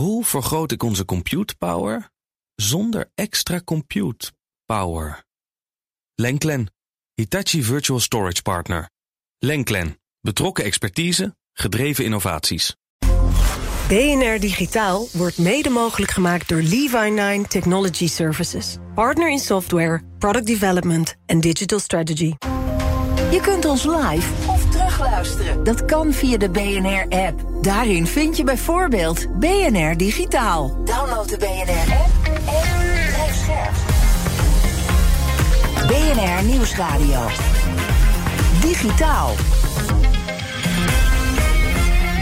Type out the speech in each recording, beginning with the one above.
Hoe vergroot ik onze compute power zonder extra compute power? Lenklen, Hitachi Virtual Storage Partner. Lenklen, betrokken expertise, gedreven innovaties. BNR Digitaal wordt mede mogelijk gemaakt door Levi9 Technology Services. Partner in software, product development en digital strategy. Je kunt ons live Dat kan via de BNR-app. Daarin vind je bijvoorbeeld BNR Digitaal. Download de BNR-app en blijf scherp. BNR Nieuwsradio. Digitaal.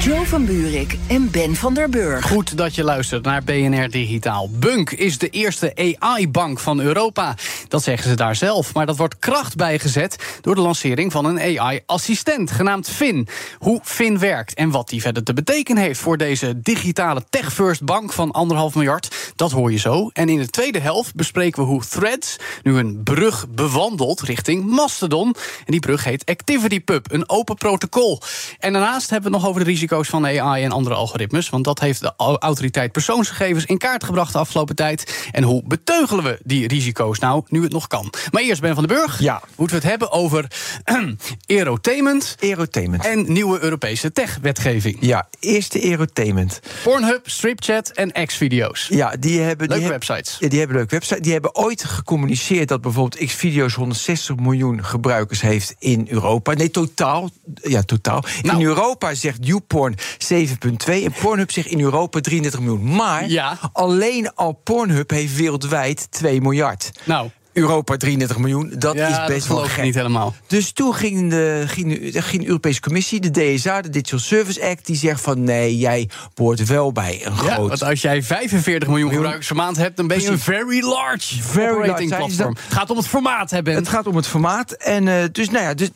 Joe van Buurik en Ben van der Burg. Goed dat je luistert naar BNR Digitaal. Bunk is de eerste AI-bank van Europa. Dat zeggen ze daar zelf. Maar dat wordt kracht bijgezet door de lancering van een AI-assistent genaamd Fin. Hoe Fin werkt en wat die verder te betekenen heeft voor deze digitale tech-first bank van anderhalf miljard, dat hoor je zo. En in de tweede helft bespreken we hoe Threads nu een brug bewandelt richting Mastodon. En die brug heet ActivityPub, een open protocol. En daarnaast hebben we nog over de risico's van AI en andere algoritmes. Want dat heeft de autoriteit persoonsgegevens in kaart gebracht de afgelopen tijd. En hoe beteugelen we die risico's nou, nu het nog kan? Maar eerst Ben van den Burg. Ja. Moeten we het hebben over aerotainment. Aerotainment. En nieuwe Europese tech-wetgeving. Ja, eerste aerotainment. Pornhub, Stripchat en X-video's. Ja, die hebben... Leuke die websites. Ja, die hebben leuke websites. Die hebben ooit gecommuniceerd dat bijvoorbeeld X-video's 160 miljoen gebruikers heeft in Europa. Nee, totaal. Ja, totaal. Nou. In Europa zegt YouPorn 7,2 en Pornhub zegt in Europa 33 miljoen. Maar Ja. alleen al Pornhub heeft wereldwijd 2 miljard. Nou, Europa 33 miljoen, dat ja, is dat best wel gek. niet helemaal. Dus toen ging de, ging, de- ging de Europese Commissie, de DSA, de Digital Service Act, die zegt van nee, jij hoort wel bij een Ja, groot. want als jij 45 miljoen gebruikers per maand hebt, dan ben je een very large Very operating large. platform. Het gaat om het formaat hebben. Het gaat om het formaat. En eh, dus, nou ja, dus,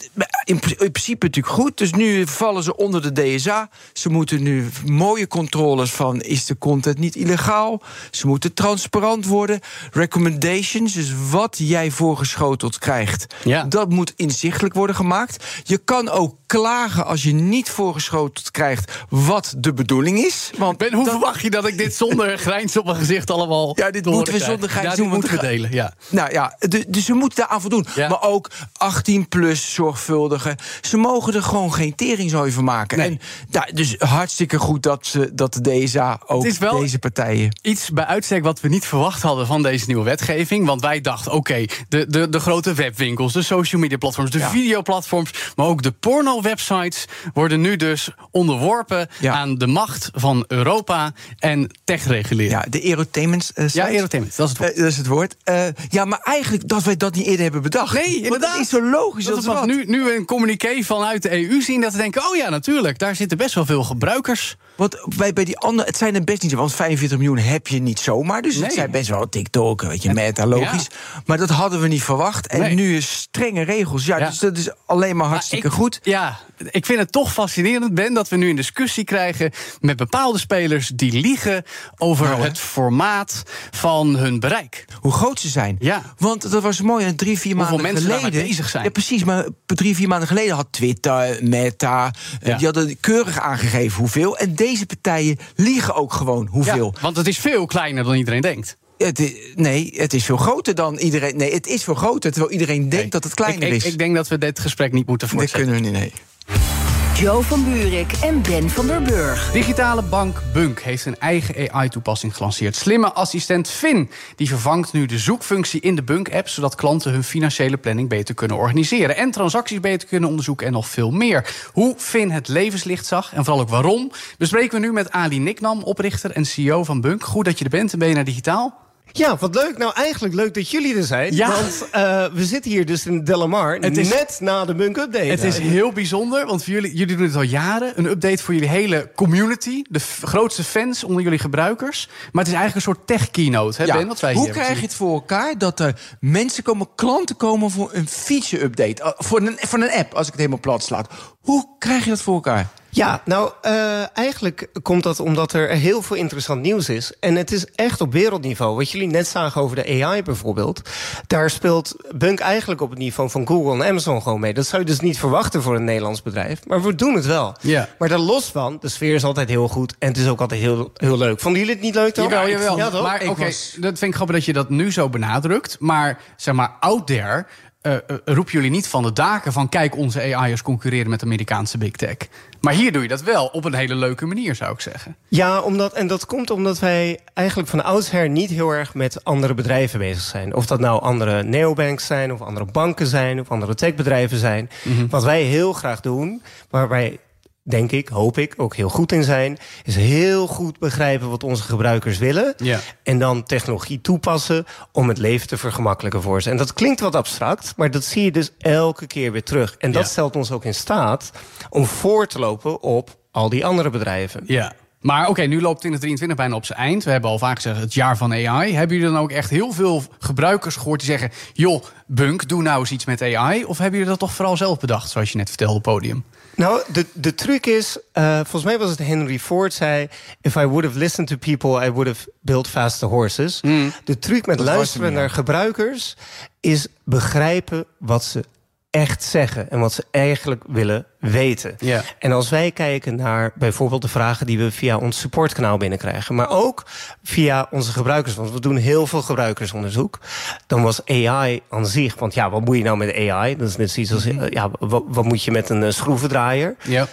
in principe natuurlijk goed. Dus nu vallen ze onder de DSA. Ze moeten nu mooie controles van... is de content niet illegaal? Ze moeten transparant worden. Recommendations, dus wat jij voorgeschoteld krijgt... Ja. dat moet inzichtelijk worden gemaakt. Je kan ook klagen als je niet voorgeschoteld krijgt... wat de bedoeling is. Want Ben, hoe dat- verwacht je dat ik dit zonder grijns op mijn gezicht allemaal. Ja, dit moeten we zonder grijns Ja, moeten we delen. Ja. Nou ja, de- dus ze moeten daaraan voldoen. Ja. Maar ook 18 plus zorgvuldige. Ze mogen er gewoon geen teringzooi van maken. Nee. En ja, dus hartstikke goed dat, ze, dat de DSA ook Het is wel- deze partijen. Iets bij uitstek wat we niet verwacht hadden van deze nieuwe wetgeving. Want wij dachten, oké, de, de, de grote webwinkels, de social media platforms, de Ja. videoplatforms, maar ook de porno-websites worden nu dus onderworpen Ja. aan de macht van Europa en techregulering. Ja, de aerotainment uh, Ja, aerotainment, dat is het woord. dat is het woord. Eh, ja, maar eigenlijk dat wij dat niet eerder hebben bedacht. Nee, Want inderdaad. Dat is zo logisch Dat als we nu, nu een communiqué vanuit de EU zien dat we denken: oh ja, natuurlijk, daar zitten best wel veel gebruikers. Want bij, bij die andere, het zijn er best niet zo, want 45 miljoen heb je niet zomaar. Dus Nee. het zijn best wel TikTok, weet je, meta, logisch. Maar dat hadden we niet verwacht. En Nee. nu is strenge regels. Ja, Ja. dus dat is alleen maar hartstikke ik, goed. Ja, ik vind het toch fascinerend, Ben, dat we nu een discussie krijgen met bepaalde spelers die liegen over Nou, het formaat van hun bereik. Hoe groot ze zijn. Ja. Want dat was mooi, drie, vier Hoeveel maanden mensen geleden... bezig zijn. Ja, precies, maar drie, vier maanden geleden had Twitter, Meta... eh, Ja. die hadden keurig aangegeven hoeveel. En deze partijen liegen ook gewoon hoeveel. Ja, want het is veel kleiner dan iedereen denkt. Het nee, het is veel groter dan iedereen... Nee, het is veel groter, terwijl iedereen denkt dat het kleiner ik, ik, is. Ik denk dat we dit gesprek niet moeten dat voortzetten. kunnen we niet, nee. Joe van Buurik en Ben van der Burg. Digitale bank Bunk heeft een eigen AI-toepassing gelanceerd. Slimme assistent Fin. Die vervangt nu de zoekfunctie in de Bunk-app... zodat klanten hun financiële planning beter kunnen organiseren... en transacties beter kunnen onderzoeken en nog veel meer. Hoe Fin het levenslicht zag en vooral ook waarom... bespreken we nu met Ali Niknam, oprichter en CEO van Bunk. Goed dat je er bent en ben je naar digitaal? Ja, wat leuk. Nou, eigenlijk leuk dat jullie er zijn. Ja. Want eh, we zitten hier dus in Delamar, Het is- net na de Bunk Update. Het is heel bijzonder, want voor jullie, jullie doen het al jaren. Een update voor jullie hele community. De grootste fans onder jullie gebruikers. Maar het is eigenlijk een soort tech-keynote, hè Ja. Ben? Wat wij Hoe hier krijg je het voor elkaar dat er mensen komen, klanten komen voor een feature-update? Uh, voor, een, voor een app, als ik het helemaal plat slaat. Hoe krijg je dat voor elkaar? Ja, nou, uh, eigenlijk komt dat omdat er heel veel interessant nieuws is. En het is echt op wereldniveau. Wat jullie net zagen over de AI bijvoorbeeld. Daar speelt Bunk eigenlijk op het niveau van Google en Amazon gewoon mee. Dat zou je dus niet verwachten voor een Nederlands bedrijf. Maar we doen het wel. Ja. Maar daar los van, de sfeer is altijd heel goed. En het is ook altijd heel, heel leuk. Vonden jullie het niet leuk dan? Jawel, jawel. Ja, toch? maar Ik oké, was- dat vind ik grappig dat je dat nu zo benadrukt. Maar zeg maar, out there eh, eh, roepen jullie niet van de daken van... kijk, onze AI'ers concurreren met Amerikaanse big tech. Maar hier doe je dat wel op een hele leuke manier, zou ik zeggen. Ja, omdat, en dat komt omdat wij eigenlijk van oudsher niet heel erg met andere bedrijven bezig zijn. Of dat nou andere neobanks zijn, of andere banken zijn, of andere techbedrijven zijn. Wat wij heel graag doen, waar wij denk ik, hoop ik, ook heel goed in zijn, is heel goed begrijpen wat onze gebruikers willen. Ja. En dan technologie toepassen om het leven te vergemakkelijken voor ze. En dat klinkt wat abstract, maar dat zie je dus elke keer weer terug. En dat Ja. stelt ons ook in staat om voor te lopen op al die andere bedrijven. Ja. Maar oké, nu loopt 2023 bijna op zijn eind. We hebben al vaak gezegd het jaar van AI. Hebben jullie dan ook echt heel veel gebruikers gehoord die zeggen... joh, Bunk, doe nou eens iets met AI? Of hebben jullie dat toch vooral zelf bedacht, zoals je net vertelde op het podium? Nou, de, de truc is, eh, volgens mij was het Henry Ford zei... if I would have listened to people, I would have built faster horses. De truc met luisteren naar gebruikers... is begrijpen wat ze echt zeggen en wat ze eigenlijk willen weten. Ja. En als wij kijken naar bijvoorbeeld de vragen die we via ons supportkanaal binnenkrijgen, maar ook via onze gebruikers, want we doen heel veel gebruikersonderzoek, dan was AI aan zich, want ja, wat moet je nou met AI? Dat is net zoiets als, eh, ja, wat, wat moet je met een eh, schroevendraaier? Ja.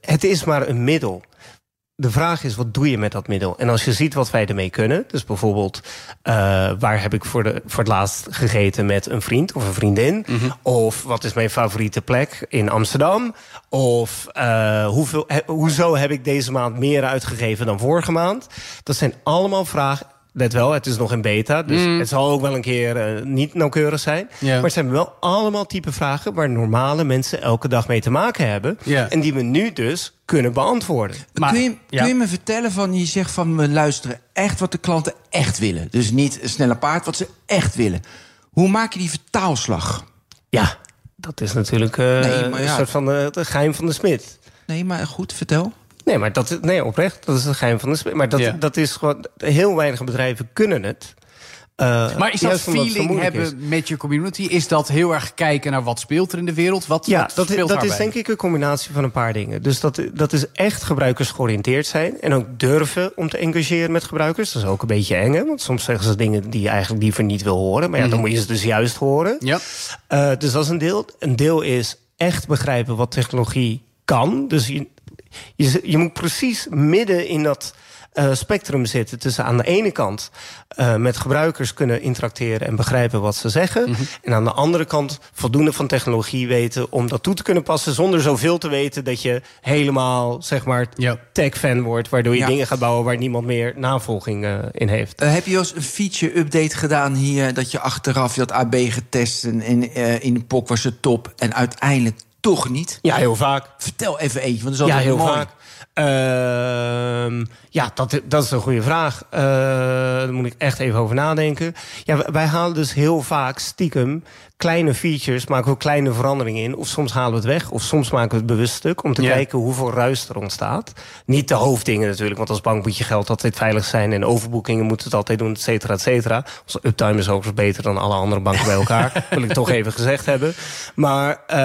het is maar een middel. De vraag is, wat doe je met dat middel? En als je ziet wat wij ermee kunnen... dus bijvoorbeeld, eh, waar heb ik voor, de, voor het laatst gegeten met een vriend of een vriendin? Of wat is mijn favoriete plek in Amsterdam? Of eh, hoeveel, he- hoezo heb ik deze maand meer uitgegeven dan vorige maand? Dat zijn allemaal vragen... Let wel, het is nog in beta, dus het zal ook wel een keer eh, niet nauwkeurig zijn. Ja. Maar het zijn wel allemaal type vragen waar normale mensen elke dag mee te maken hebben. Ja. En die we nu dus kunnen beantwoorden. Maar- kun, je, ja. kun je me vertellen van, je zegt van we luisteren echt wat de klanten echt willen. Dus niet een snelle paard, wat ze echt willen. Hoe maak je die vertaalslag? Ja, dat is natuurlijk eh, Nee, maar ja. een soort van eh, het geheim van de smid. Nee, maar goed, vertel. Nee, maar dat is, nee, oprecht, dat is het geheim van de smid. Maar dat, Ja. dat is gewoon, heel weinig bedrijven kunnen het. Eh, Maar is dat feeling hebben is. met je community? Is dat heel erg kijken naar wat speelt er in de wereld? Wat, Ja, wat dat, is- dat is denk ik een combinatie van een paar dingen. Dus dat, dat is echt gebruikersgeoriënteerd zijn. En ook durven om te engageren met gebruikers. Dat is ook een beetje eng, hè? Want soms zeggen ze dingen die je eigenlijk liever niet wil horen. Maar ja, dan moet je ze dus juist horen. Ja. Eh, dus dat is een deel. Een deel is echt begrijpen wat technologie kan. Dus je, je, je moet precies midden in dat eh, spectrum zitten. Tussen aan de ene kant eh, met gebruikers kunnen interacteren en begrijpen wat ze zeggen. En aan de andere kant voldoende van technologie weten om dat toe te kunnen passen. Zonder zoveel te weten dat je helemaal zeg maar tech-fan wordt. Waardoor je Ja. dingen gaat bouwen waar niemand meer navolging eh, in heeft. Heb je eens een feature-update gedaan hier... dat je achteraf je had AB getest en in, in de POC was het top... en uiteindelijk toch niet? Ja, heel vaak. Vertel even eentje, want dat is Ja, altijd heel mooi. vaak. Ehm, ja, dat, dat is een goede vraag. Eh, daar moet ik echt even over nadenken. Ja, wij halen dus heel vaak stiekem kleine features, maken we kleine veranderingen in. Of soms halen we het weg, of soms maken we het bewust stuk... om te kijken hoeveel ruis er ontstaat. Niet de hoofddingen natuurlijk, want als bank moet je geld altijd veilig zijn... en overboekingen moeten het altijd doen, et cetera, et cetera. Onze uptime is overigens beter dan alle andere banken bij elkaar. wil ik toch even gezegd hebben. Maar eh,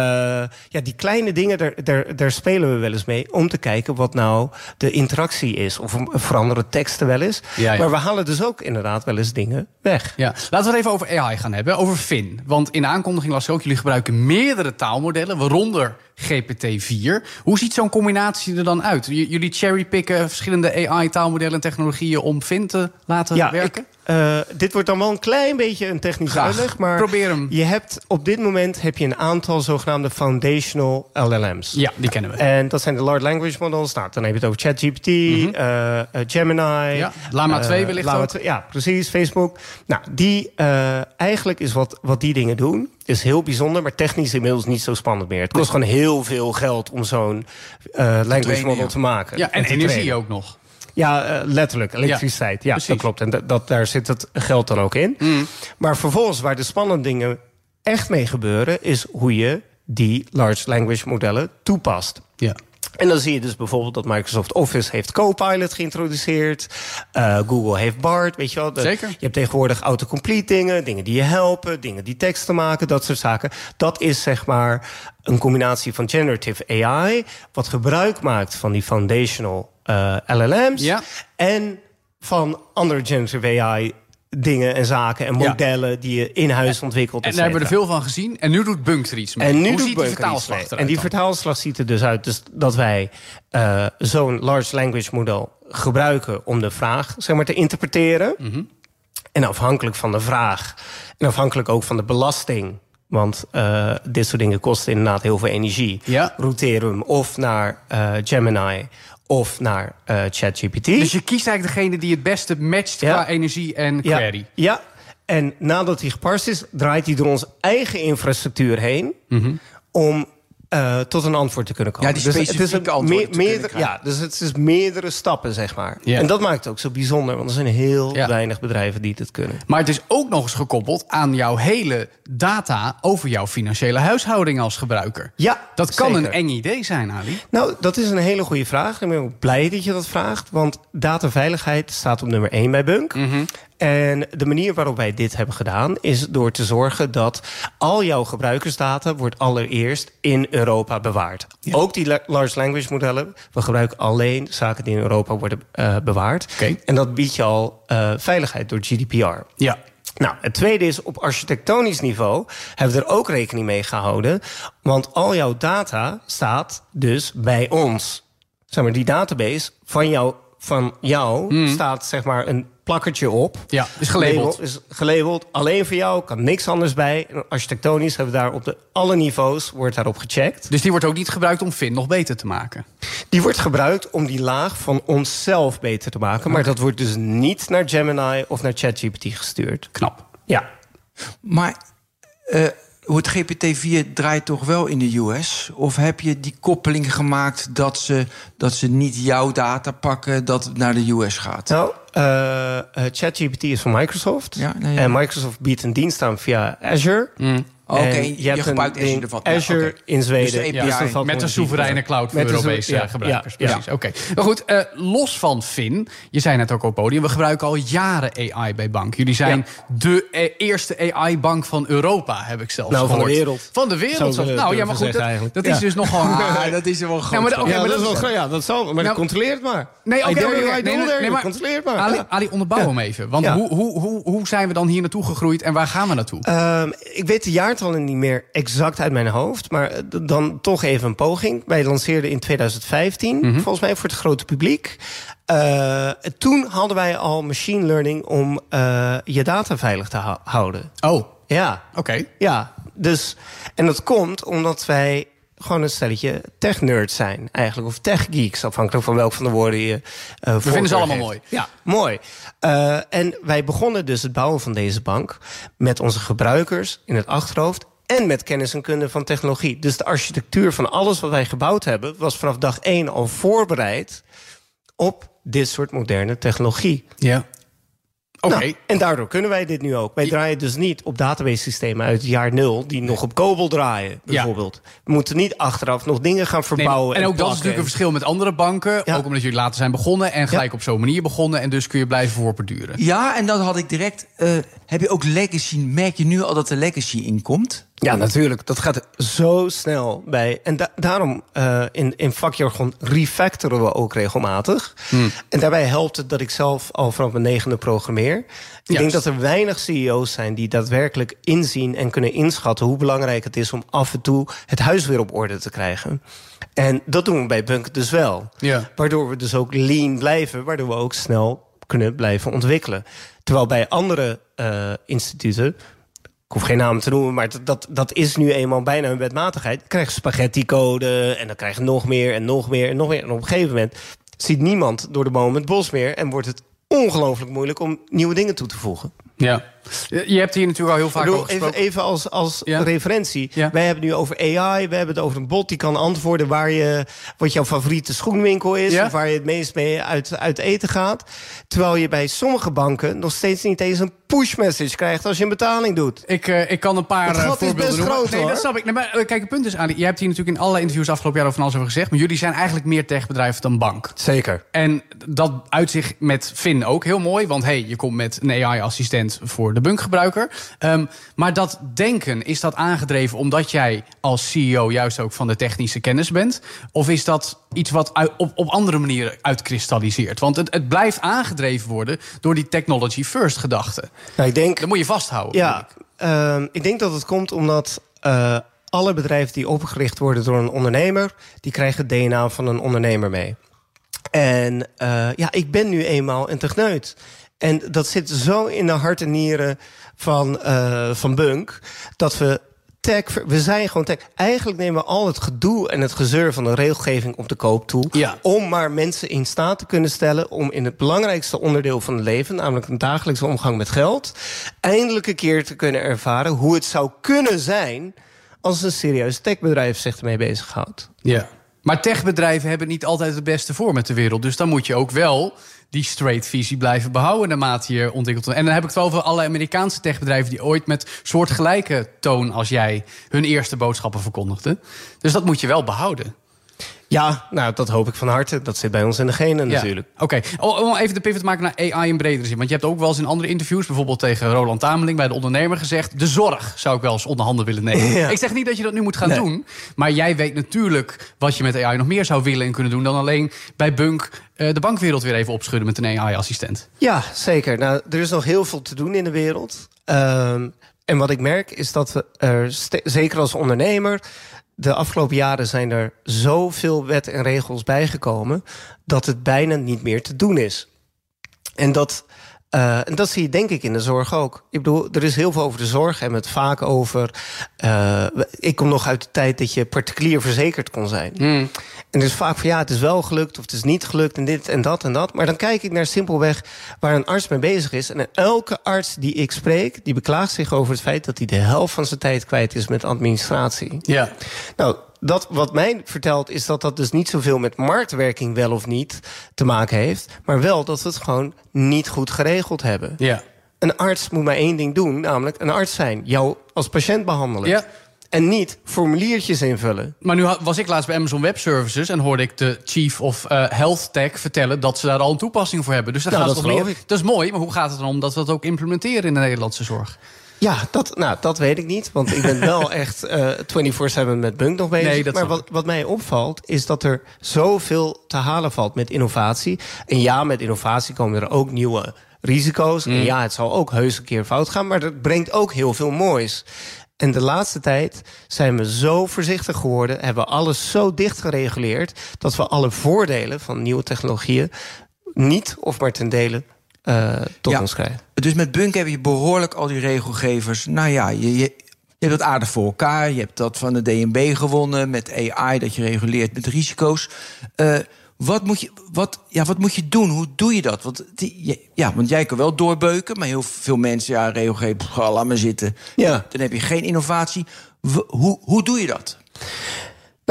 ja, die kleine dingen, daar, daar, daar spelen we wel eens mee... om te kijken wat nou de interactie is. Of veranderen teksten wel eens. Ja, ja. Maar we halen dus ook inderdaad wel eens dingen weg. Ja, laten we het even over AI gaan hebben, over Fin. Want in de aankondiging las ik ook, jullie gebruiken meerdere taalmodellen, waaronder GPT-4. Hoe ziet zo'n combinatie er dan uit? J- jullie cherrypicken verschillende AI-taalmodellen en technologieën om Fin te laten Ja, werken? ik, eh, dit wordt dan wel een klein beetje een technische Graag. uitleg. Maar Probeer hem. Je hebt op dit moment heb je een aantal zogenaamde foundational LLM's. Ja, die kennen we. En dat zijn de large language models. Nou, dan heb je het over ChatGPT, eh, Gemini. Ja, Llama eh, 2 wellicht ook. 2, ja, precies. Facebook. Nou, die eigenlijk is wat, wat die dingen doen. Is heel bijzonder, maar technisch inmiddels niet zo spannend meer. Het kost gewoon heel veel geld om zo'n eh, language trainen, model ja. te maken. Ja, en energie trainen. ook nog. Ja, eh, letterlijk. Elektriciteit. Ja, dat klopt. En dat, dat, daar zit het geld dan ook in. Mm. Maar vervolgens, waar de spannende dingen echt mee gebeuren... is hoe je die large language modellen toepast. Ja. En dan zie je dus bijvoorbeeld dat Microsoft Office heeft Copilot geïntroduceerd. Uh, Google heeft BART, weet je wel. De, Zeker. Je hebt tegenwoordig autocomplete dingen, dingen die je helpen, dingen die teksten maken, dat soort zaken. Dat is zeg maar een combinatie van generative AI, wat gebruik maakt van die foundational uh, LLM's. Ja. En van andere generative AI dingen en zaken en Ja. modellen die je in huis ontwikkelt. En daar hebben we er veel van gezien. En nu doet Bunk er iets mee. En nu Hoe doet ziet die Bunker iets vertaalslag eruit En die dan? vertaalslag ziet er dus uit dus dat wij eh, zo'n large language model gebruiken om de vraag zeg maar, te interpreteren. Mhm. En afhankelijk van de vraag en afhankelijk ook van de belasting. Want eh, dit soort dingen kosten inderdaad heel veel energie. Ja. Routeren we hem of naar eh, Gemini of naar eh, ChatGPT. Dus je kiest eigenlijk degene die het beste matcht Ja. qua energie en ja, query. Ja, en nadat hij geparst is, draait hij door onze eigen infrastructuur heen om eh, tot een antwoord te kunnen komen. Ja, die het is specifieke een kunnen meerdere, Ja, dus het is meerdere stappen, zeg maar. Ja. En dat maakt het ook zo bijzonder, want er zijn heel Ja. weinig bedrijven die dit kunnen. Maar het is ook nog eens gekoppeld aan jouw hele data over jouw financiële huishouding als gebruiker. Ja, Dat kan zeker. een eng idee zijn, Ali. Nou, dat is een hele goede vraag. Ik ben ook blij dat je dat vraagt. Want dataveiligheid staat op nummer 1 bij Bunk. En de manier waarop wij dit hebben gedaan... is door te zorgen dat al jouw gebruikersdata... wordt allereerst in Europa bewaard. Ook die la- large language modellen. We gebruiken alleen zaken die in Europa worden eh, bewaard. En dat biedt je al eh, veiligheid door GDPR. Ja. Nou, het tweede is op architectonisch niveau hebben we er ook rekening mee gehouden. Want al jouw data staat dus bij ons. Zeg maar, die database van jou, van jou staat zeg maar een plakkertje op. Ja, is gelabeld. Label is gelabeld. Alleen voor jou, kan niks anders bij. En architectonisch hebben we daar op de, alle niveaus wordt daarop gecheckt. Dus die wordt ook niet gebruikt om Fin nog beter te maken. Die wordt gebruikt om die laag van onszelf beter te maken. Maar dat wordt dus niet naar Gemini of naar ChatGPT gestuurd. Knap. Ja. Maar eh, hoe het GPT-4 draait toch wel in de US? Of heb je die koppeling gemaakt dat ze, dat ze niet jouw data pakken, dat het naar de US gaat? Nou, eh, eh, ChatGPT is van Microsoft. Ja, nee, ja. En Microsoft biedt een dienst aan via Azure. Oké, je hebt gebruikt een Azure ervan. Ja, Azure in Zweden. Dus de API. dat valt Met een soevereine cloud voor Europese ja, gebruikers. ja, ja. Precies, oké. Maar goed, eh, los van Fin, je zei net ook op het podium... we gebruiken al jaren AI bij Bank. Jullie zijn de eh, eerste AI-bank van Europa, heb ik zelfs Nou, van de gehoord. wereld. Van de wereld. Nou ja, maar goed, dat, dat is dus nogal... Ah, dat is er wel Ja, groot. maar maar dat is wel groot. Ja, dat zal. Maar Nou, controleer het maar. Nee, oké, Controleer het maar. Ali, onderbouw hem even. Want hoe, hoe, hoe, hoe zijn we dan hier naartoe gegroeid en waar gaan we naartoe? Ehm, ik weet de jaartallen niet meer exact uit mijn hoofd. Maar eh, dan toch even een poging. Wij lanceerden in 2015, Mhm. volgens mij voor het grote publiek. Eh, toen hadden wij al machine learning om eh, je data veilig te hou- houden. Oh, Ja, oké. ja. Dus, en dat komt omdat wij gewoon een stelletje tech-nerds zijn, eigenlijk. Of tech-geeks, afhankelijk van welk van de woorden je. eh We vinden ze allemaal mooi. Ja, mooi. Eh, en wij begonnen dus het bouwen van deze bank met onze gebruikers in het achterhoofd. En met kennis en kunde van technologie. Dus de architectuur van alles wat wij gebouwd hebben, was vanaf dag één al voorbereid op dit soort moderne technologie. Ja. Oké. Nou, en daardoor kunnen wij dit nu ook. Wij draaien dus niet op database systemen uit het jaar nul... die nog op COBOL draaien, bijvoorbeeld. We moeten niet achteraf nog dingen gaan Nee, verbouwen. en ook dat is natuurlijk een verschil met andere banken. Ja. Ook omdat jullie later zijn begonnen en gelijk op zo'n manier begonnen. En dus kun je blijven voortborduren. Ja, en dan had ik direct. eh, heb je ook legacy? Merk je nu al dat er legacy in komt? Ja, natuurlijk. Dat gaat zo snel bij. En da- daarom eh, in, in vakjargon refactoren we ook regelmatig. Hmm. En daarbij helpt het dat ik zelf al vanaf mijn negende programmeer. Ik denk dat er weinig CEO's zijn die daadwerkelijk inzien en kunnen inschatten hoe belangrijk het is om af en toe het huis weer op orde te krijgen. En dat doen we bij Bunk dus wel. Ja. Waardoor we dus ook lean blijven, waardoor we ook snel kunnen blijven ontwikkelen. Terwijl bij andere eh, instituten, ik hoef geen namen te noemen, maar dat, dat, dat is nu eenmaal bijna een wetmatigheid. Krijg je spaghetti-code en dan krijg je nog meer en nog meer en nog meer. En op een gegeven moment ziet niemand door de boom het bos meer en wordt het ongelooflijk moeilijk om nieuwe dingen toe te voegen. Ja. Je hebt hier natuurlijk al heel vaak bedoel, over even, even als, als Ja. referentie. Ja. Wij hebben nu over AI. We hebben het over een bot die kan antwoorden waar je, wat jouw favoriete schoenwinkel is. Ja. Of waar je het meest mee uit, uit eten gaat. Terwijl je bij sommige banken nog steeds niet eens een push message krijgt als je een betaling doet. Ik, eh, ik kan een paar Het eh, gat is voorbeelden best noemen. groot, nee, hoor. dat snap ik. Nee, maar, eh, kijk, het punt is, Ali, jij hebt hier natuurlijk in alle interviews afgelopen jaar over van alles over gezegd. Maar jullie zijn eigenlijk meer techbedrijf dan bank. Zeker. En dat uit zich met Fin ook heel mooi. Want hey, je komt met een AI-assistent voor de bunkgebruiker. Ehm, maar dat denken, is dat aangedreven omdat jij als CEO juist ook van de technische kennis bent? Of is dat iets wat uit- op, op andere manieren uitkristalliseert? Want het, het blijft aangedreven worden door die technology first gedachte. Nou, ik denk, Dat moet je vasthouden. ja, ehm, ik denk dat het komt omdat eh, alle bedrijven die opgericht worden door een ondernemer, die krijgen het DNA van een ondernemer mee. En eh, ja, ik ben nu eenmaal een techneut. En dat zit zo in de hart en nieren van, eh, van Bunk, dat we tech, we zijn gewoon tech. Eigenlijk nemen we al het gedoe en het gezeur van de regelgeving op de koop toe. Ja. Om maar mensen in staat te kunnen stellen om in het belangrijkste onderdeel van het leven, namelijk een dagelijkse omgang met geld, eindelijk een keer te kunnen ervaren hoe het zou kunnen zijn als een serieus techbedrijf zich ermee bezighoudt. Ja. Maar techbedrijven hebben niet altijd het beste voor met de wereld. Dus dan moet je ook wel die straight visie blijven behouden naarmate je ontwikkelt. En dan heb ik het over alle Amerikaanse techbedrijven die ooit met soortgelijke toon als jij hun eerste boodschappen verkondigden. Dus dat moet je wel behouden. Ja, nou, dat hoop ik van harte. Dat zit bij ons in de genen Ja. natuurlijk. Oké, om om even de pivot te maken naar AI in bredere zin. Want je hebt ook wel eens in andere interviews, bijvoorbeeld tegen Roland Tameling bij de ondernemer gezegd: de zorg zou ik wel eens onder handen willen nemen. Ja. Ik zeg niet dat je dat nu moet gaan Nee. doen, maar jij weet natuurlijk wat je met AI nog meer zou willen en kunnen doen dan alleen bij Bunk eh, de bankwereld weer even opschudden met een AI-assistent. Ja, zeker. Nou, er is nog heel veel te doen in de wereld. Ehm, en wat ik merk is dat we er, zeker als ondernemer... de afgelopen jaren zijn er zoveel wet en regels bijgekomen... dat het bijna niet meer te doen is. En dat, eh, en dat zie je denk ik in de zorg ook. Ik bedoel, er is heel veel over de zorg en het vaak over... eh, ik kom nog uit de tijd dat je particulier verzekerd kon zijn. En dus vaak van ja, het is wel gelukt of het is niet gelukt en dit en dat en dat. Maar dan kijk ik naar simpelweg waar een arts mee bezig is. En elke arts die ik spreek, die beklaagt zich over het feit dat hij de helft van zijn tijd kwijt is met administratie. Ja. Nou, dat wat mij vertelt is dat dat dus niet zoveel met marktwerking wel of niet te maken heeft. Maar wel dat we het gewoon niet goed geregeld hebben. Ja. Een arts moet maar één ding doen, namelijk een arts zijn. Jou als patiënt behandelen. Ja. En niet formuliertjes invullen. Maar nu was ik laatst bij Amazon Web Services en hoorde ik de Chief of eh, Health Tech vertellen dat ze daar al een toepassing voor hebben. Dus daar Nou, gaat dat het. Dat is mooi, maar hoe gaat het dan om dat we dat ook implementeren in de Nederlandse zorg? Ja, dat, nou, dat weet ik niet. Want ik ben wel echt eh 24-7 met Bunk nog bezig. Nee, maar wat, wat mij opvalt, is dat er zoveel te halen valt met innovatie. En ja, met innovatie komen er ook nieuwe risico's. Mm. En ja, het zal ook heus een keer fout gaan. Maar dat brengt ook heel veel moois. En de laatste tijd zijn we zo voorzichtig geworden, hebben we alles zo dicht gereguleerd, dat we alle voordelen van nieuwe technologieën niet of maar ten dele eh, tot Ja. ons krijgen. Dus met Bunk heb je behoorlijk al die regelgevers. Nou ja, je, je, je hebt dat aardig voor elkaar. Je hebt dat van de DNB gewonnen met AI, dat je reguleert met risico's. Eh, wat, moet je, wat, ja, wat moet je doen? Hoe doe je dat? Want, die, ja, want jij kan wel doorbeuken, maar heel veel mensen, ja, regelgeving, pff, laat maar zitten. Ja. Dan heb je geen innovatie. Hoe, hoe doe je dat?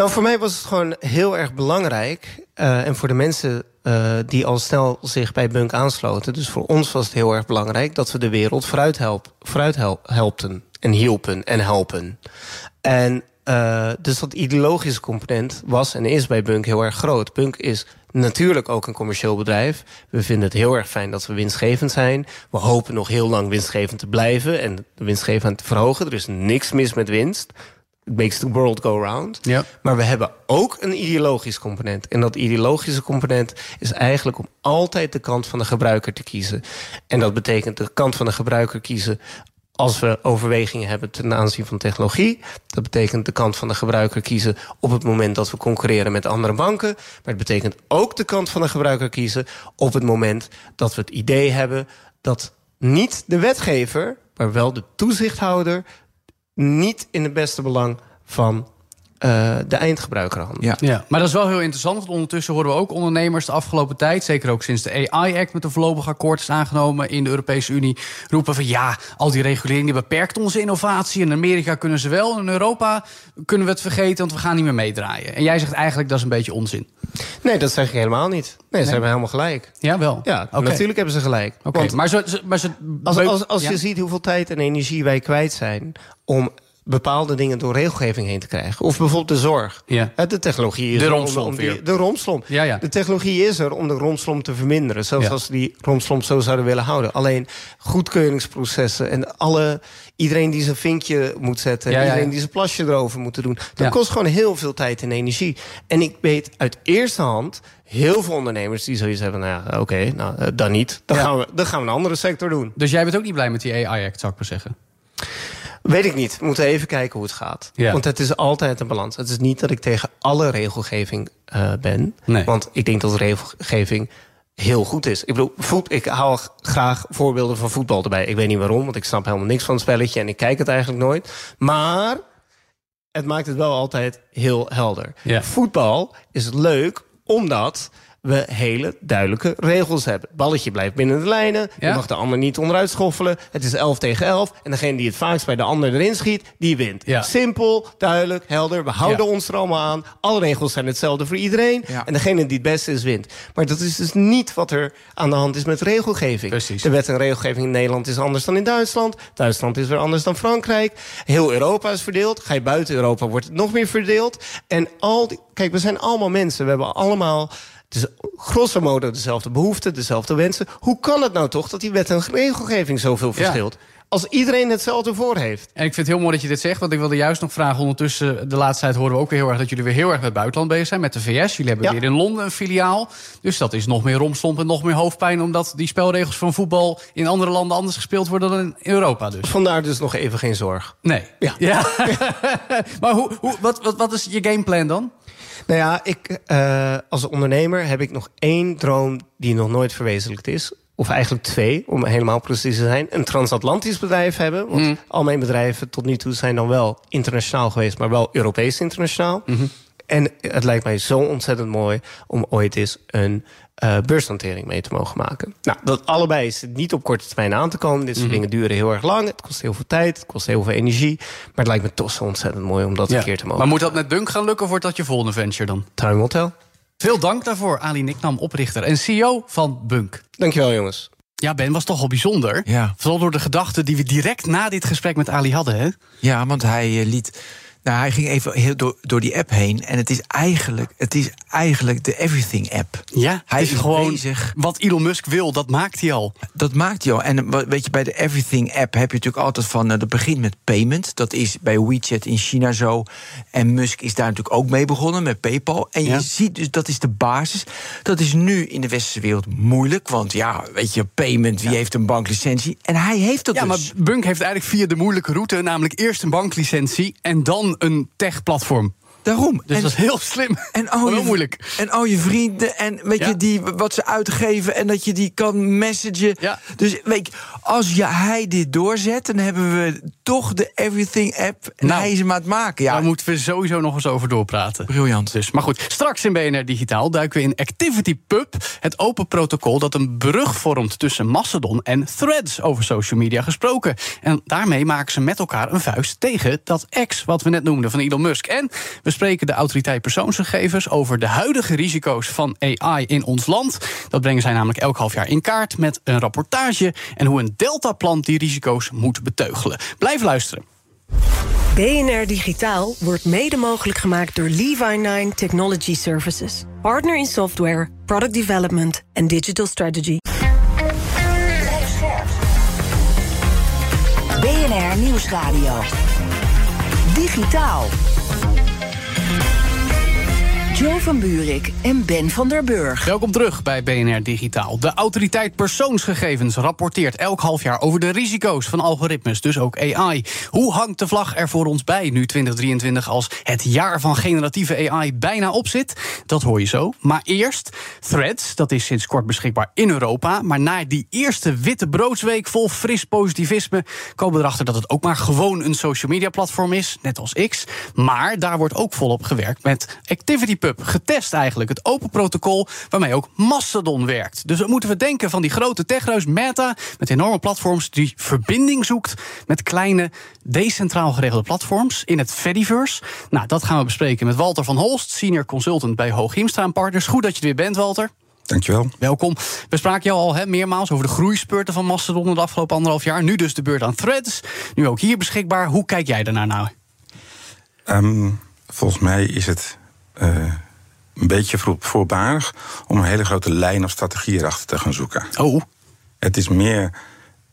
Nou, voor mij was het gewoon heel erg belangrijk. eh, en voor de mensen eh, die al snel zich bij Bunk aansloten. Dus voor ons was het heel erg belangrijk dat we de wereld vooruit, help, vooruit hel- helpten. En hielpen en helpen. En eh, dus dat ideologische component was en is bij Bunk heel erg groot. Bunk is natuurlijk ook een commercieel bedrijf. We vinden het heel erg fijn dat we winstgevend zijn. We hopen nog heel lang winstgevend te blijven en de winstgevend te verhogen. Er is niks mis met winst. It makes the world go round. Ja. Maar we hebben ook een ideologisch component. En dat ideologische component is eigenlijk om altijd de kant van de gebruiker te kiezen. En dat betekent de kant van de gebruiker kiezen als we overwegingen hebben ten aanzien van technologie. Dat betekent de kant van de gebruiker kiezen op het moment dat we concurreren met andere banken. Maar het betekent ook de kant van de gebruiker kiezen op het moment dat we het idee hebben dat niet de wetgever, maar wel de toezichthouder niet in het beste belang van uh, de eindgebruiker. Ja. ja, maar dat is wel heel interessant. Want ondertussen horen we ook ondernemers de afgelopen tijd, zeker ook sinds de AI-act met een voorlopig akkoord is aangenomen in de Europese Unie, roepen van ja, al die regulering die beperkt onze innovatie. In Amerika kunnen ze wel, in Europa kunnen we het vergeten, want we gaan niet meer meedraaien. En jij zegt eigenlijk dat is een beetje onzin. Nee, dat zeg ik helemaal niet. Nee, ze hebben helemaal gelijk. Ja, wel. Ja, natuurlijk hebben ze gelijk. Oké, maar, zo, maar ze, als, als, als je ziet hoeveel tijd en energie wij kwijt zijn om bepaalde dingen door regelgeving heen te krijgen. Of bijvoorbeeld de zorg. Ja. De technologie is de er romslomp om, die, de romslomp. Ja, ja. De technologie is er om de romslomp te verminderen. Zelfs als ze die romslomp zo zouden willen houden. Alleen goedkeuringsprocessen en alle, iedereen die zijn vinkje moet zetten... en iedereen die zijn plasje erover moet doen... dat kost gewoon heel veel tijd en energie. En ik weet uit eerste hand heel veel ondernemers die zoiets hebben... nou ja, oké, nou, eh, dan niet. Dan, gaan we, dan gaan we een andere sector doen. Dus jij bent ook niet blij met die AI-act, zou ik maar zeggen? Weet ik niet. We moeten even kijken hoe het gaat. Ja. Want het is altijd een balans. Het is niet dat ik tegen alle regelgeving uh, ben. Nee. Want ik denk dat regelgeving heel goed is. Ik bedoel, voet, ik haal graag voorbeelden van voetbal erbij. Ik weet niet waarom, want ik snap helemaal niks van het spelletje... en ik kijk het eigenlijk nooit. Maar het maakt het wel altijd heel helder. Ja. Voetbal is leuk omdat we hele duidelijke regels hebben. Balletje blijft binnen de lijnen. Ja. Je mag de ander niet onderuit schoffelen. Het is 11 tegen 11. En degene die het vaakst bij de ander erin schiet, die wint. Ja. Simpel, duidelijk, helder. We houden ons er allemaal aan. Alle regels zijn hetzelfde voor iedereen. En degene die het beste is, wint. Maar dat is dus niet wat er aan de hand is met regelgeving. Precies. De wet en regelgeving in Nederland is anders dan in Duitsland. Duitsland is weer anders dan Frankrijk. Heel Europa is verdeeld. Ga je buiten Europa, wordt het nog meer verdeeld. En al die, kijk, we zijn allemaal mensen. We hebben allemaal dus grosso modo dezelfde behoeften, dezelfde wensen. Hoe kan het nou toch dat die wet en regelgeving zoveel verschilt? Als iedereen hetzelfde voor heeft. En ik vind het heel mooi dat je dit zegt, want ik wilde juist nog vragen... ondertussen, de laatste tijd horen we ook weer heel erg... dat jullie weer heel erg met het buitenland bezig zijn, met de VS. Jullie hebben Ja. weer in Londen een filiaal. Dus dat is nog meer romslomp en nog meer hoofdpijn... omdat die spelregels van voetbal in andere landen anders gespeeld worden... dan in Europa dus. Vandaar dus nog even geen zorg. Nee. Ja. maar hoe, hoe, wat, wat, wat is je gameplan dan? Nou ja, ik, uh, als ondernemer heb ik nog één droom die nog nooit verwezenlijkt is. Of eigenlijk twee, om helemaal precies te zijn. Een transatlantisch bedrijf hebben. Want Mm. al mijn bedrijven tot nu toe zijn dan wel internationaal geweest... maar wel Europees internationaal. Mhm. En het lijkt mij zo ontzettend mooi om ooit eens een uh, beursnotering mee te mogen maken. Nou, dat allebei is het niet op korte termijn aan te komen. Dit soort Mhm. dingen duren heel erg lang. Het kost heel veel tijd, het kost heel veel energie. Maar het lijkt me toch zo ontzettend mooi om dat een keer te mogen. Maar moet dat met Bunk gaan lukken of wordt dat je volgende venture dan? Time will tell. Veel dank daarvoor, Ali Niknam, oprichter en CEO van Bunk. Dankjewel, jongens. Ja, Ben, was toch wel bijzonder. Ja. Vooral door de gedachten die we direct na dit gesprek met Ali hadden, hè? Ja, want hij eh, liet. Nou, hij ging even heel door, door die app heen. En het is eigenlijk, het is eigenlijk de Everything app. Ja, Hij is is gewoon bezig. wat Elon Musk wil, dat maakt hij al. Dat maakt hij al. En wa- weet je, bij de Everything app heb je natuurlijk altijd van. eh, dat begint met payment. Dat is bij WeChat in China zo. En Musk is daar natuurlijk ook mee begonnen met PayPal. En Ja. je ziet dus dat is de basis. Dat is nu in de westerse wereld moeilijk. Want ja, weet je, payment, wie heeft een banklicentie? En hij heeft dat Ja, maar dus. Bunk heeft eigenlijk via de moeilijke route... namelijk eerst een banklicentie en dan een tech-platform. Daarom. Dus En- dat is heel slim. En al, wel je, moeilijk. en al je vrienden en weet Ja. je, die, wat ze uitgeven en dat je die kan messagen. Ja. Dus weet je, als je, hij dit doorzet, dan hebben we toch de Everything app. En Nou, hij is hem aan het maken. Ja, Daar moeten we sowieso nog eens over doorpraten. briljant. Dus, maar goed, straks in BNR Digitaal duiken we in Activity Pub, het open protocol dat een brug vormt tussen Mastodon en Threads over social media gesproken. En daarmee maken ze met elkaar een vuist tegen dat X, wat we net noemden van Elon Musk. En we spreken de autoriteit persoonsgegevens over de huidige risico's van AI in ons land. Dat brengen zij namelijk elk half jaar in kaart met een rapportage en hoe een deltaplan die risico's moet beteugelen. Blijf luisteren. BNR Digitaal wordt mede mogelijk gemaakt door Levi9 Technology Services. Partner in software, product development en digital strategy. BNR Nieuwsradio. Digitaal. Jo van Buurik en Ben van der Burg. Welkom terug bij BNR Digitaal. De autoriteit persoonsgegevens rapporteert elk half jaar over de risico's van algoritmes, dus ook AI. Hoe hangt de vlag er voor ons bij nu 2023 als het jaar van generatieve AI bijna op zit? Dat hoor je zo. Maar eerst Threads, dat is sinds kort beschikbaar in Europa. Maar na die eerste witte broodsweek vol fris positivisme komen we erachter dat het ook maar gewoon een social media platform is, net als X. Maar daar wordt ook volop gewerkt met Getest eigenlijk, het open protocol waarmee ook Mastodon werkt. Dus wat moeten we denken van die grote techreus Meta met enorme platforms die verbinding zoekt met kleine decentraal geregelde platforms in het Fediverse? Nou, dat gaan we bespreken met Walter van Holst, senior consultant bij Hooghiemstra Partners. Goed dat je er weer bent, Walter. Dankjewel. Welkom. We spraken jou al he, meermaals over de groeispurten van Mastodon de afgelopen anderhalf jaar. Nu dus de beurt aan Threads. Nu ook hier beschikbaar. Hoe kijk jij daarnaar nou? Um, volgens mij is het uh, een beetje voorbarig om een hele grote lijn of strategie erachter te gaan zoeken. Oh. Het is meer,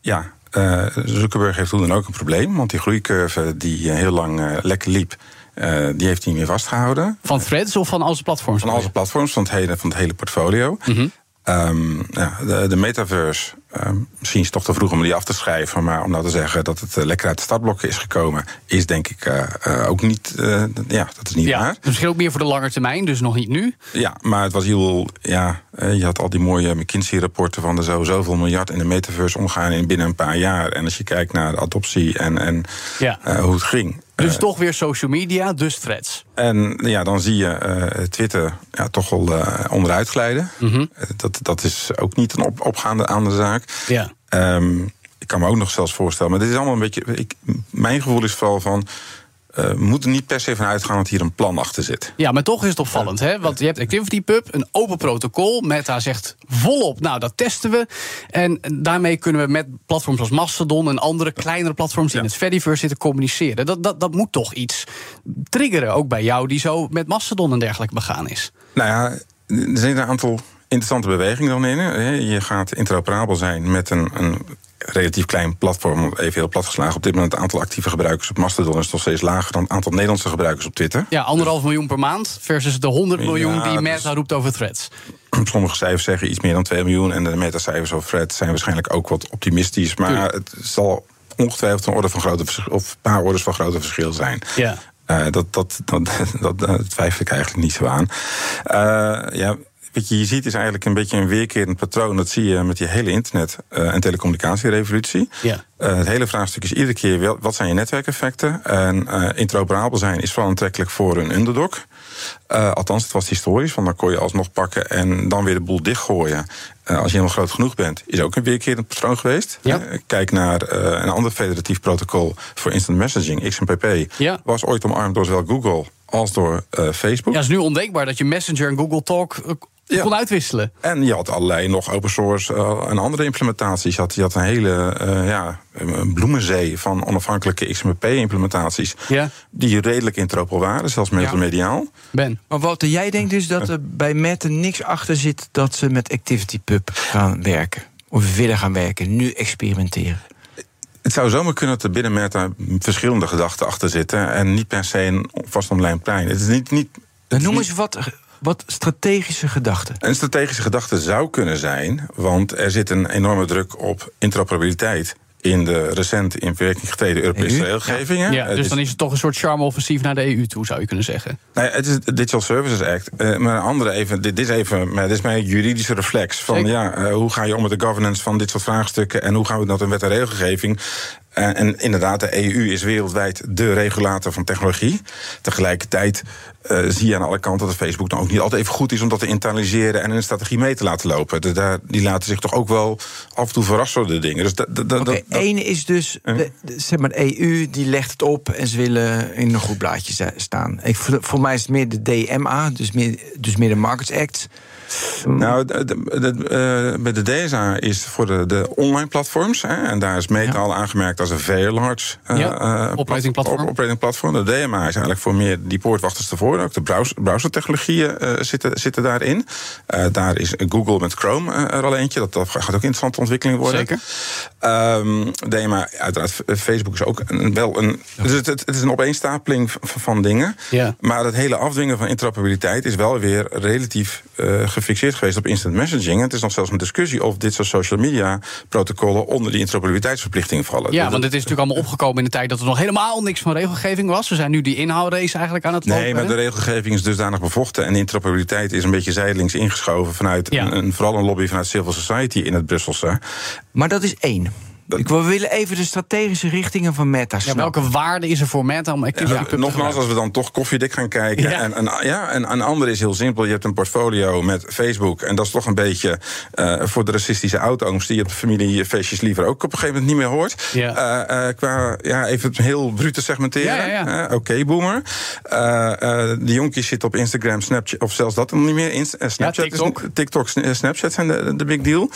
ja, uh, Zuckerberg heeft toen dan ook een probleem, want die groeicurve die heel lang uh, lekker liep. Uh, die heeft hij niet meer vastgehouden. Van Threads of van al zijn platforms? Van al zijn platforms, van het hele, van het hele portfolio. Mm -hmm. um, ja, de, de, metaverse, um, misschien is het toch te vroeg om die af te schrijven... maar om nou te zeggen dat het uh, lekker uit de startblokken is gekomen... is denk ik uh, ook niet, ja, dat is niet ja, waar. Misschien ook meer voor de lange termijn, dus nog niet nu? Ja, maar het was heel, ja, je had al die mooie McKinsey-rapporten... van er zo zoveel miljard in de metaverse omgaan in binnen een paar jaar. En als je kijkt naar de adoptie en, en ja. hoe het ging... Dus toch weer social media, dus threads. En ja, dan zie je uh, Twitter ja, toch wel uh, onderuit glijden. Mm -hmm. dat, dat is ook niet een op, opgaande aan de zaak. Ja. Um, ik kan me ook nog zelfs voorstellen, maar dit is allemaal een beetje. Ik, mijn gevoel is vooral van. Uh, we moeten niet per se van uitgaan dat hier een plan achter zit. Ja, maar toch is het opvallend, hè? Want je hebt ActivityPub, een open protocol. Meta zegt volop, nou, dat testen we. En daarmee kunnen we met platforms als Mastodon en andere kleinere platforms die ja. in het Fediverse zitten communiceren. Dat, dat, dat moet toch iets triggeren, ook bij jou, die zo met Mastodon en dergelijke begaan is. Nou ja, er zijn een aantal interessante bewegingen dan in. Je gaat interoperabel zijn met een, een relatief klein platform, even heel plat geslagen. Op dit moment het aantal actieve gebruikers op Mastodon is nog steeds lager dan het aantal Nederlandse gebruikers op Twitter. Ja, anderhalf miljoen per maand versus de 100 miljoen ja, die Meta roept over threads. Sommige cijfers zeggen iets meer dan 2 miljoen. En de meta-cijfers over threads zijn waarschijnlijk ook wat optimistisch. Maar Tuurlijk. het zal ongetwijfeld een orde van grote verschil, of een paar orders van grote verschil zijn. Ja. Uh, dat, dat, dat, dat, dat, twijfel ik eigenlijk niet zo aan. Uh, ja, wat je hier ziet is eigenlijk een beetje een weerkerend patroon. Dat zie je met die hele internet- uh, en telecommunicatierevolutie. Ja. Uh, het hele vraagstuk is iedere keer wel, wat zijn je netwerkeffecten. En uh, interoperabel zijn is vooral aantrekkelijk voor een underdog. Uh, althans, het was historisch, want dan kon je alsnog pakken en dan weer de boel dichtgooien. Als je helemaal groot genoeg bent, is ook een weerkerend patroon geweest. Ja. Kijk naar een ander federatief protocol voor instant messaging, XMPP. Ja. Was ooit omarmd door zowel Google als door Facebook. Ja, het is nu ondenkbaar dat je Messenger en Google Talk ja. kon uitwisselen. En je had allerlei nog open source uh, en andere implementaties. Je had, je had een hele uh, ja, een bloemenzee van onafhankelijke XMPP-implementaties. Ja. Die redelijk interoperabel waren, zelfs multimediaal. Ben. Maar Walter, jij denkt dus dat er bij Meta niks achter zit dat ze met ActivityPub gaan werken? Of willen gaan werken, nu experimenteren? Het zou zomaar kunnen dat er binnen Meta verschillende gedachten achter zitten. En niet per se een vast online plein. Het is niet. niet Dan noem eens wat wat strategische gedachten? Een strategische gedachte zou kunnen zijn, want er zit een enorme druk op interoperabiliteit in de recent in werking getreden Europese EU? regelgevingen. Ja, dus dan is het toch een soort charme-offensief naar de EU toe, zou je kunnen zeggen. Nou ja, het is het Digital Services Act. Uh, maar een andere even, dit, dit is even, maar dit is mijn juridische reflex. Van Zeker. ja, uh, hoe ga je om met de governance van dit soort vraagstukken en hoe gaan we dat in wet en regelgeving? Uh, en inderdaad, de EU is wereldwijd de regulator van technologie. Tegelijkertijd uh, zie je aan alle kanten dat Facebook dan ook niet altijd even goed is om dat te internaliseren en een strategie mee te laten lopen. De, daar, die laten zich toch ook wel af en toe verrassen door de dingen. Dus okay, Eén is dus, de, de, zeg maar, de EU die legt het op en ze willen in een goed blaadje staan. Ik, voor, voor mij is het meer de DMA, dus meer, dus meer de Markets Act. Nou, de, de, de, uh, bij de DSA is voor de, de online platforms. Hè, en daar is Meta al aangemerkt als een very large uh, ja, operating platform. operating platform. De DMA is eigenlijk voor meer die poortwachters ervoor. Ook de browser, browsertechnologieën uh, zitten, zitten daarin. daar is Google met Chrome er al eentje. Dat, dat gaat ook interessante ontwikkeling worden. Zeker. Um, DMA, uiteraard, Facebook is ook een, wel een. Dus het, het, is een opeenstapeling van, van dingen. Ja. Maar het hele afdwingen van interoperabiliteit is wel weer relatief uh, gefixeerd geweest op instant messaging. En het is nog zelfs een discussie of dit soort social media protocollen onder die interoperabiliteitsverplichting vallen. Ja, want het is natuurlijk allemaal opgekomen in de tijd dat er nog helemaal niks van regelgeving was. We zijn nu die inhoudrace eigenlijk aan het Nee, lopen, maar hè? de regelgeving is dusdanig bevochten en de interoperabiliteit is een beetje zijdelings ingeschoven vanuit Ja. een, een- vooral een lobby vanuit civil society in het Brusselse. Maar dat is één. Ik wil, we willen even de strategische richtingen van Meta Ja, welke waarde is er voor Meta om activity Ja, nogmaals, als we dan toch koffiedik gaan kijken. Ja. En, en, ja, en een andere is heel simpel. Je hebt een portfolio met Facebook. En dat is toch een beetje eh, voor de racistische oudooms... die je op familiefeestjes liever ook op een gegeven moment niet meer hoort. Ja. Eh, eh, qua, ja, even het heel bruut te segmenteren. Ja, ja, ja. Eh, Oké, boomer. Eh, eh, de jonkies zitten op Instagram, Snapchat... of zelfs dat nog niet meer. Inst- Snapchat is- TikTok. TikTok, Sn- Snapchat zijn de, de big deal.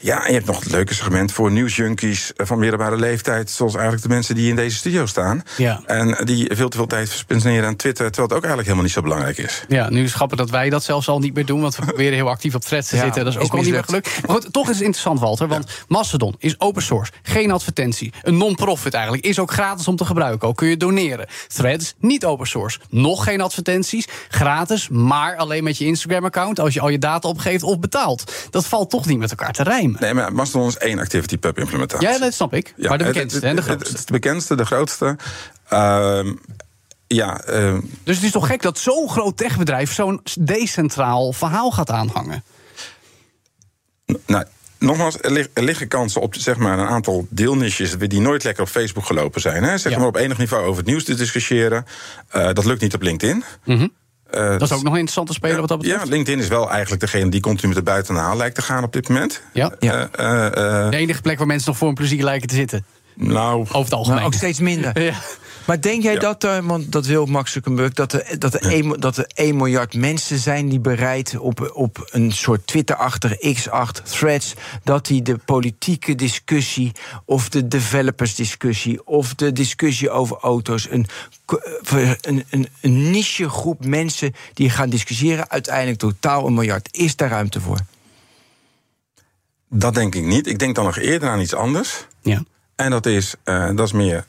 Ja, en je hebt nog het leuke segment voor nieuwsjunkies... eh, van middelbare leeftijd... zoals eigenlijk de mensen die in deze studio staan. Ja. En die veel te veel tijd spenderen aan Twitter... terwijl het ook eigenlijk helemaal niet zo belangrijk is. Ja, nu is het grappig dat wij dat zelfs al niet meer doen. Want we proberen heel actief op threads te Ja, zitten. Dat is is ook al niet meer gelukt. Maar goed, toch is het interessant, Walter. Want Mastodon is open source. Geen advertentie. Een non-profit eigenlijk. Is ook gratis om te gebruiken. Ook kun je doneren. Threads, niet open source. Nog geen advertenties. Gratis, maar alleen met je Instagram-account. Als je al je data opgeeft of betaalt. Dat valt toch niet met elkaar te rijmen. Nee, maar Mastodon is één Activity Pub implementatie. Ja, dat snap ik. Ja, maar de bekendste en de grootste. Het, het bekendste, de grootste. Ehm, ja, ehm, Dus het is toch gek dat zo'n groot techbedrijf... zo'n decentraal verhaal gaat aanhangen. nou, nogmaals, er, lig- liggen kansen op zeg maar, een aantal deelniches... die nooit lekker op Facebook gelopen zijn. Hè? Zeg Ja. maar op enig niveau over het nieuws te discussiëren. Eh, dat lukt niet op LinkedIn. Mhm. Eh, Dat is ook nog een interessante speler wat dat betreft. Ja, LinkedIn is wel eigenlijk degene die continu met de buitenhaal lijkt te gaan op dit moment. Ja. Ja. Eh, eh, eh, De enige plek waar mensen nog voor een plezier lijken te zitten. nou, Over het algemeen. Maar ook steeds minder. Ja. Maar denk jij Ja. dat, er, want dat wil Max Zuckerberg, dat er, dat, er 1, dat er 1 miljard mensen zijn die bereid op, op een soort Twitter-achtige X8 threads, dat die de politieke discussie of de developers-discussie of de discussie over auto's, een, een, een, een niche groep mensen die gaan discussiëren, uiteindelijk totaal een miljard. Is daar ruimte voor? dat denk ik niet. Ik denk dan nog eerder aan iets anders. Ja. En dat is, eh, dat is meer.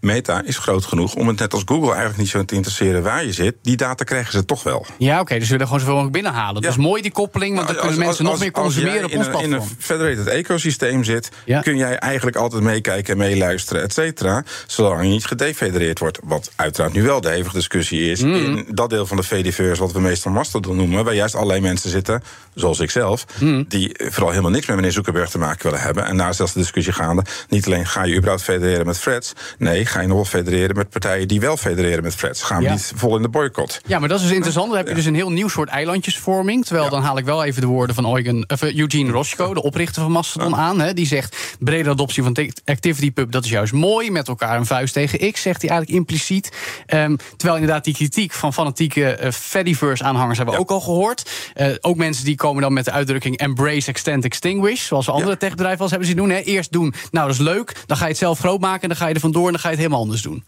Meta is groot genoeg om het net als Google eigenlijk niet zo te interesseren waar je zit. Die data krijgen ze toch wel. Ja, oké, dus we willen gewoon zoveel mogelijk binnenhalen. Ja. Dus mooi die koppeling, want dan Als- kunnen mensen als- nog meer consumeren op in ons een, in platform. een federated ecosysteem zit, Ja. kun jij eigenlijk altijd meekijken en meeluisteren, et cetera. Zolang je niet gedefedereerd wordt. Wat uiteraard nu wel de hevige discussie is. Mhm. In dat deel van de VDV'ers, wat we meestal Mastodon noemen, waar juist allerlei mensen zitten, zoals ik zelf, Mhm. die vooral helemaal niks met meneer Zuckerberg te maken willen hebben. En daar is zelfs de discussie gaande. Niet alleen ga je überhaupt federeren met Freds, nee, ga je nog wel federeren met partijen die wel federeren met Freds. Gaan we Ja. niet vol in de boycott. Ja, maar dat is dus interessant. Dan heb je dus een heel nieuw soort eilandjesvorming. Terwijl dan haal ik wel even de woorden van Eugen, of, eh, Eugene Roschko, de oprichter van Mastodon, aan. Hè. Die zegt: brede adoptie van ActivityPub, dat is juist mooi. Met elkaar een vuist tegen X, zegt hij eigenlijk impliciet. Ehm, terwijl inderdaad die kritiek van fanatieke eh, Fediverse-aanhangers hebben we ook al gehoord. Eh, ook mensen die komen dan met de uitdrukking embrace, extend, extinguish. Zoals andere techbedrijven eens hebben zien doen. Hè. Eerst doen, nou dat is leuk. Dan ga je het zelf groot maken. En dan ga je er vandoor en dan ga je het helemaal anders doen.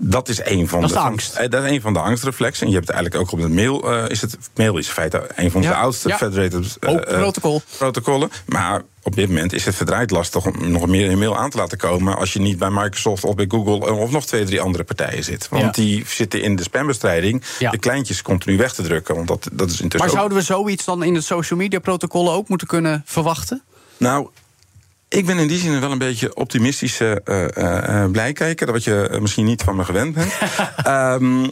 Dat is een van Dat is de, angst. eh, dat is een van de angstreflexen. En je hebt eigenlijk ook op het mail. eh, is het mail is in feite een van de oudste Ja. federated eh, protocol. protocollen. Maar op dit moment is het verdraaid lastig om nog meer in mail aan te laten komen. als je niet bij Microsoft of bij Google of nog twee, drie andere partijen zit. Want Ja. die zitten in de spambestrijding. Ja. de kleintjes continu weg te drukken. Want dat, dat is intussen. Maar zouden we zoiets dan in het social media protocollen ook moeten kunnen verwachten? Nou, ik ben in die zin wel een beetje optimistische eh eh, eh, blijkijker. Wat je eh, misschien niet van me gewend bent. Ehm,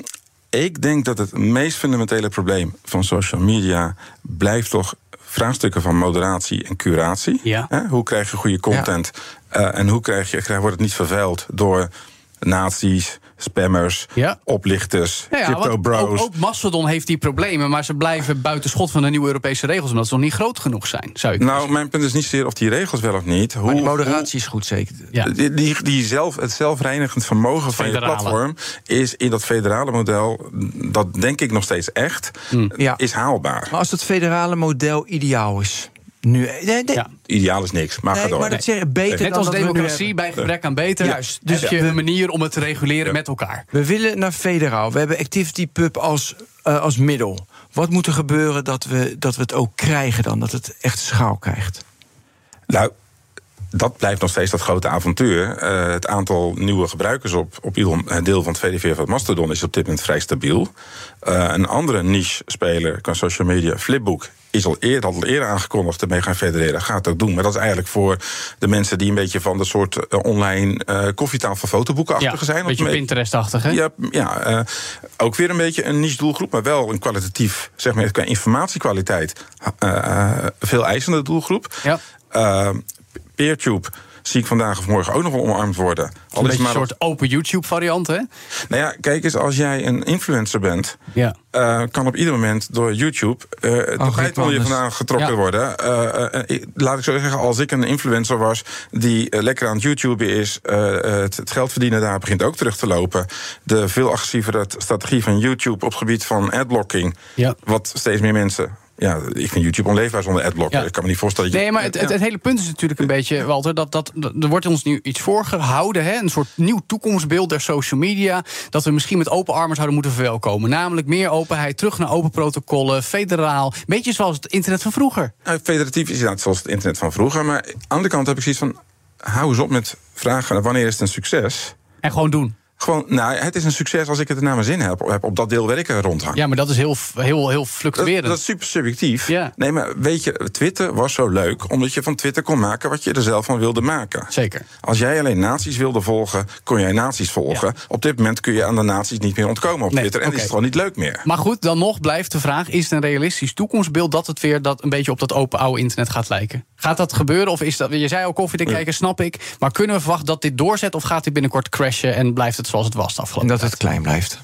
ik denk dat het meest fundamentele probleem van social media blijft toch vraagstukken van moderatie en curatie. Ja. Hè, Hoe krijg je goede content? en hoe krijg je, krijg, wordt het niet vervuild door nazi's, spammers, Ja. oplichters, Ja, ja, crypto bros. Ook, ook Mastodon heeft die problemen, maar ze blijven buiten schot van de nieuwe Europese regels, omdat ze nog niet groot genoeg zijn, zou je nou, mijn punt is niet zozeer of die regels wel of niet. Hoe, Maar die moderatie is goed, zeker. Ja. Die, die, die zelf, het zelfreinigend vermogen van je platform is in dat federale model, dat denk ik nog steeds echt, Ja. is haalbaar. Maar als het federale model ideaal is. Nu, nee, nee, Ja. Ideaal is niks, maar ga nee, door. maar dat zeg ik beter Net dan als democratie, bij gebrek aan beter. Juist, Dus heb je een manier om het te reguleren met elkaar. We willen naar federaal. We hebben ActivityPub als, eh, als middel. Wat moet er gebeuren dat we, dat we het ook krijgen dan? Dat het echt schaal krijgt? Nou, dat blijft nog steeds dat grote avontuur. Eh, het aantal nieuwe gebruikers op, op ieder eh, deel van het VDV van Mastodon is op dit moment vrij stabiel. Eh, een andere niche-speler qua social media, Flipbook, is al eerder, al eerder aangekondigd ermee gaan federeren. Gaat ook doen. Maar dat is eigenlijk voor de mensen die een beetje van de soort eh, online eh koffietafel fotoboekenachtige zijn. een beetje mee- Pinterest-achtig, hè? Ja, ja eh, ook weer een beetje een niche doelgroep, maar wel een kwalitatief, zeg maar, qua informatiekwaliteit, veel eisende doelgroep. Ja. Peertube zie ik vandaag of morgen ook nog wel omarmd worden. Al Een is maar soort open YouTube-variant, hè? nou ja, kijk eens, als jij een influencer bent, Ja. eh, kan op ieder moment door YouTube het tapijt onder je anders. vandaan getrokken Ja. worden. Eh, laat ik zo zeggen, als ik een influencer was die lekker aan het YouTube is, het, het geld verdienen daar begint ook terug te lopen. De veel agressievere strategie van YouTube op het gebied van adblocking, Ja. wat steeds meer mensen. Ja, ik vind YouTube onleefbaar zonder adblocker. Ja. Ik kan me niet voorstellen dat je. Nee, maar het, het, het hele punt is natuurlijk een beetje, Walter, dat, dat, dat- er wordt ons nu iets voorgehouden, hè, een soort nieuw toekomstbeeld der social media, dat we misschien met open armen zouden moeten verwelkomen. Namelijk meer openheid, terug naar open protocollen, federaal, beetje zoals het internet van vroeger. Nou, federatief is inderdaad zoals het internet van vroeger. Maar aan de andere kant heb ik zoiets van. Hou eens op met vragen wanneer is het een succes. En gewoon doen. Gewoon, nou, het is een succes als ik het er naar mijn zin heb, op dat deel waar ik er rondhang. Ja, maar dat is heel, heel, heel fluctuerend. dat is super subjectief. Ja. Nee, maar weet je, Twitter was zo leuk omdat je van Twitter kon maken wat je er zelf van wilde maken. Zeker. Als jij alleen naties wilde volgen, kon jij naties volgen. Op dit moment kun je aan de naties niet meer ontkomen op Nee, Twitter. En oké. is het gewoon niet leuk meer. Maar goed, dan nog blijft de vraag: is het een realistisch toekomstbeeld dat het weer dat een beetje op dat open oude internet gaat lijken? Gaat dat gebeuren? Of is dat, je zei al koffie te kijken, snap ik. Maar kunnen we verwachten dat dit doorzet? Of gaat dit binnenkort crashen en blijft het zoals het was de En afgelopen dat tijd? het klein blijft.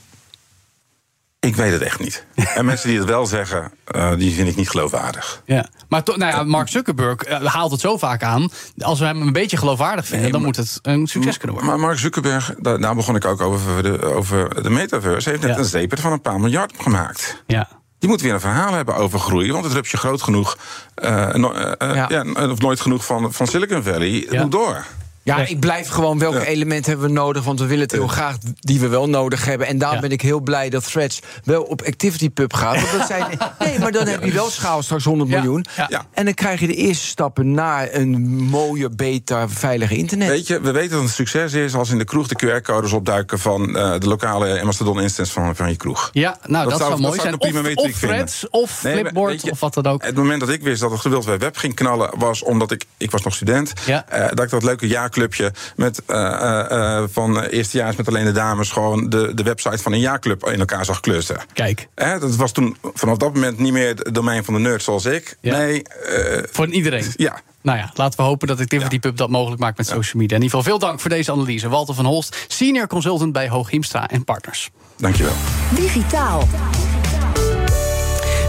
Ik weet het echt niet. en mensen die het wel zeggen, eh, die vind ik niet geloofwaardig. Ja. Maar nou ja, Mark Zuckerberg eh, haalt het zo vaak aan. Als we hem een beetje geloofwaardig vinden, Nee, dan moet het een succes kunnen worden. Maar Mark Zuckerberg, daar, daar begon ik ook over de, over de metaverse, heeft net Ja. een zeepert van een paar miljard gemaakt. ja. Die moet weer een verhaal hebben over groei. Want het rupsje groot genoeg. eh, no- eh, eh, Ja. ja. of nooit genoeg van, van Silicon Valley. Ja. moet door. Ja, ik blijf gewoon welke Ja. elementen hebben we nodig, want we willen het heel graag die we wel nodig hebben. En daarom Ja. ben ik heel blij dat Threads wel op ActivityPub gaat. Want dat zijn, nee, maar dan heb je wel schaal straks 100 Ja. miljoen. Ja. Ja. En dan krijg je de eerste stappen naar een mooie, beter, veilige internet. Weet je, we weten dat het een succes is als in de kroeg de QR-codes opduiken van eh, de lokale Mastodon-instance van, van je kroeg. Ja, nou, dat, zou- zou mooi zou zijn. Of, vinden. Threads, of Flipboard, je, of wat dan ook. Het moment dat ik wist dat het geweld bij web ging knallen, was omdat ik, ik was nog student, Ja. eh, dat ik dat leuke jaarclubje met eh, eh, eh, van eerstejaars met alleen de dames gewoon de, de website van een jaarclub in elkaar zag klussen. Kijk, Hè, dat was toen vanaf dat moment niet meer het domein van de nerds zoals ik. Ja. Nee, eh, voor iedereen. ja. Nou ja, laten we hopen dat Activity Pub dat mogelijk maakt met social media. In ieder geval veel dank voor deze analyse. Walter van Holst, senior consultant bij Hoog Hiemstra en Partners. Dankjewel. Digitaal.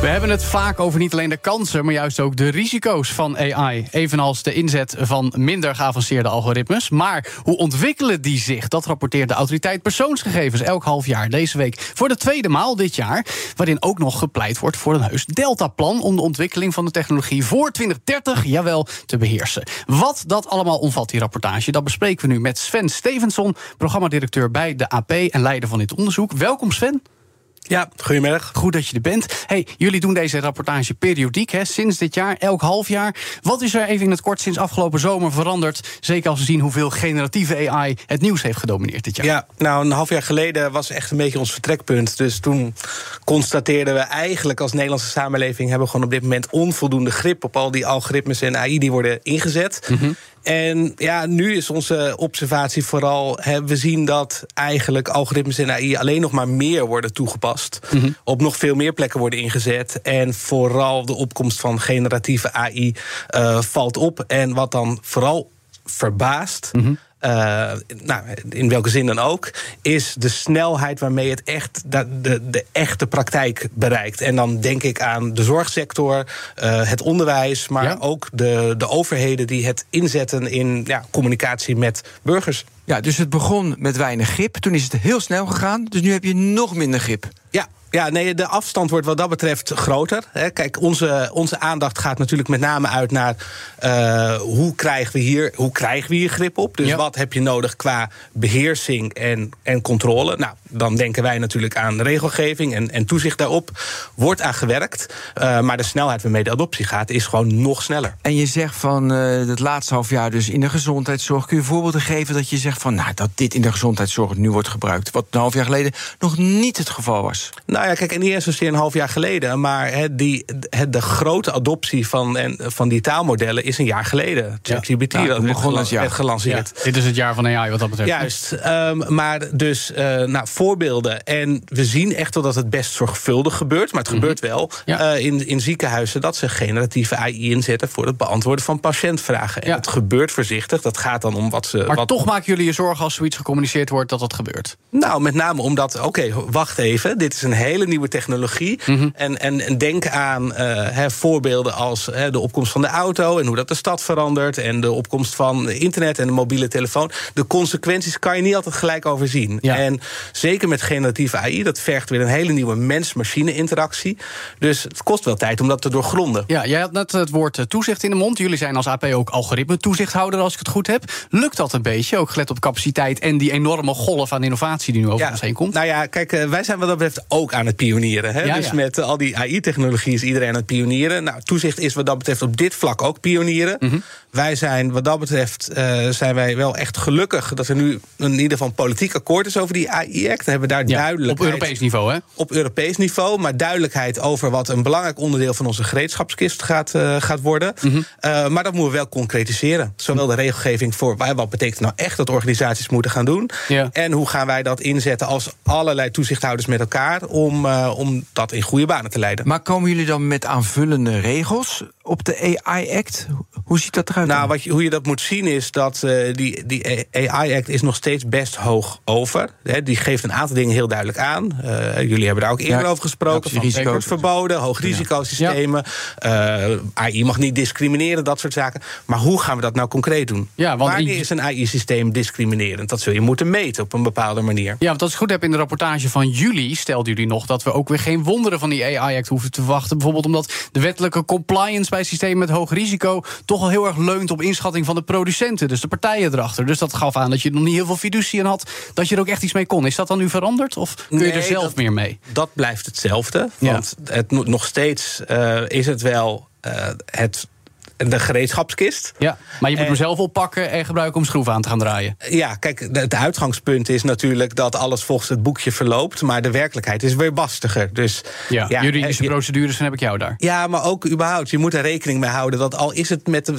We hebben het vaak over niet alleen de kansen, maar juist ook de risico's van AI. Evenals de inzet van minder geavanceerde algoritmes. Maar hoe ontwikkelen die zich? Dat rapporteert de autoriteit persoonsgegevens elk half jaar. Deze week voor de tweede maal dit jaar. Waarin ook nog gepleit wordt voor een heus Delta-plan. om de ontwikkeling van de technologie voor 2030, jawel, te beheersen. Wat dat allemaal omvat, die rapportage, dat bespreken we nu met Sven Stevenson, programmadirecteur bij de AP en leider van dit onderzoek. Welkom, Sven. Ja, goedemiddag. Goed dat je er bent. Hey, jullie doen deze rapportage periodiek, hè, sinds dit jaar, elk half jaar. Wat is er even in het kort sinds afgelopen zomer veranderd? Zeker als we zien hoeveel generatieve AI het nieuws heeft gedomineerd dit jaar. Ja, nou, een half jaar geleden was echt een beetje ons vertrekpunt. Dus toen constateerden we eigenlijk als Nederlandse samenleving... hebben we gewoon op dit moment onvoldoende grip... op al die algoritmes en AI die worden ingezet. En ja, nu is onze observatie vooral... Hè, we zien dat eigenlijk algoritmes en AI alleen nog maar meer worden toegepast. Op nog veel meer plekken worden ingezet. En vooral de opkomst van generatieve AI eh, valt op. En wat dan vooral verbaast... uh, nou, in welke zin dan ook, is de snelheid waarmee het echt de, de, de echte praktijk bereikt. En dan denk ik aan de zorgsector, uh, het onderwijs, maar Ja. ook de, de overheden die het inzetten in ja, communicatie met burgers. Ja, dus het begon met weinig grip. Toen is het heel snel gegaan. Dus nu heb je nog minder grip. Ja, ja, nee, de afstand wordt wat dat betreft groter. Kijk, onze, onze aandacht gaat natuurlijk met name uit naar eh, hoe, krijgen we hier, hoe krijgen we hier grip op. Dus Ja. wat heb je nodig qua beheersing en, en controle? Nou, dan denken wij natuurlijk aan regelgeving en, en toezicht daarop. Wordt aan gewerkt, eh, maar de snelheid waarmee de adoptie gaat is gewoon nog sneller. En je zegt van eh, het laatste half jaar dus in de gezondheidszorg. Kun je voorbeelden geven dat je zegt van nou, dat dit in de gezondheidszorg nu wordt gebruikt. Wat een half jaar geleden nog niet het geval was. Nou ja, kijk, en niet eens zozeer een half jaar geleden, maar die, de, de grote adoptie van, en, van die taalmodellen is een jaar geleden. ChatGPT Nou, dat begon het jaar. gelanceerd. Ja, dit is het jaar van AI wat dat betreft. Juist, ehm, maar dus eh, nou, voorbeelden. En we zien echt wel dat het best zorgvuldig gebeurt. Maar het gebeurt wel Mhm. Ja. eh, in, in ziekenhuizen dat ze generatieve AI inzetten voor het beantwoorden van patiëntvragen. En Ja. het gebeurt voorzichtig. Dat gaat dan om wat ze. Maar wat, toch maken jullie je zorgen als zoiets gecommuniceerd wordt dat dat gebeurt. Nou, met name omdat, oké, wacht even, dit is een hele nieuwe technologie. Mhm. en, en, en denk aan eh, hè, voorbeelden als hè, de opkomst van de auto en hoe dat de stad verandert. En de opkomst van internet en de mobiele telefoon. De consequenties kan je niet altijd gelijk overzien. Ja. En zeker met generatieve AI, dat vergt weer een hele nieuwe mens-machine interactie. Dus het kost wel tijd om dat te doorgronden. Ja, jij had net het woord eh, toezicht in de mond. Jullie zijn als AP ook algoritme toezichthouder, als ik het goed heb. Lukt dat een beetje, ook gelet op capaciteit en die enorme golf aan innovatie die nu over ons heen komt? Nou ja, kijk, eh, wij zijn wat dat betreft ook aan het pionieren. Hè? Ja, dus ja. met eh, al die AI-technologie is iedereen aan het pionieren. Nou, toezicht is wat dat betreft op dit vlak ook pionieren. Mhm. Wij zijn wat dat betreft eh, zijn wij wel echt gelukkig dat er nu in ieder geval een politiek akkoord is over die AI-act. Hebben we daar Ja, duidelijk op Europees niveau, hè? op Europees niveau, maar duidelijkheid over wat een belangrijk onderdeel van onze gereedschapskist gaat, eh, gaat worden. Mhm. Maar dat moeten we wel concretiseren. Zowel de regelgeving voor wa- wat betekent nou echt dat organisaties moeten gaan doen. En hoe gaan wij dat inzetten als allerlei toezichthouders met elkaar om, eh, om dat in goede banen te leiden. Maar komen jullie dan met aanvullende regels op de AI-act? Hoe ziet dat eruit? Nou, wat je, hoe je dat moet zien is dat eh, die, die AI-act is nog steeds best hoog over. Hè, die geeft een aantal dingen heel duidelijk aan. Eh, jullie hebben daar ook eerder Ja, over gesproken. ja, van risico's. wordt verboden, hoog risicosystemen. eh, AI mag niet discrimineren, dat soort zaken. Maar hoe gaan we dat nou concreet doen? Ja, want Wanneer is een AI-systeem discriminerend? Dat zul je moeten meten op een bepaalde manier. Ja, want als ik goed heb in de rapportage van jullie... stelden jullie nog dat we ook weer geen wonderen van die AI-act hoeven te verwachten. Bijvoorbeeld omdat de wettelijke compliance bij systemen met hoog risico... toch al heel erg leunt op inschatting van de producenten. Dus de partijen erachter. Dus dat gaf aan dat je er nog niet heel veel fiducie in had... dat je er ook echt iets mee kon. Is dat dan nu veranderd? Of kun je er Nee, zelf dat- meer mee? Dat blijft hetzelfde. Ja. Want het, no- nog steeds eh, is het wel eh, het, de gereedschapskist. Ja, maar je moet En- hem zelf oppakken en gebruiken om schroeven aan te gaan draaien. Ja, kijk, het uitgangspunt is natuurlijk dat alles volgens het boekje verloopt. Maar de werkelijkheid is weer bastiger. Dus, Ja, juridische eh, procedures dan heb ik jou daar. Ja, maar ook überhaupt. Je moet er rekening mee houden dat al is het met de.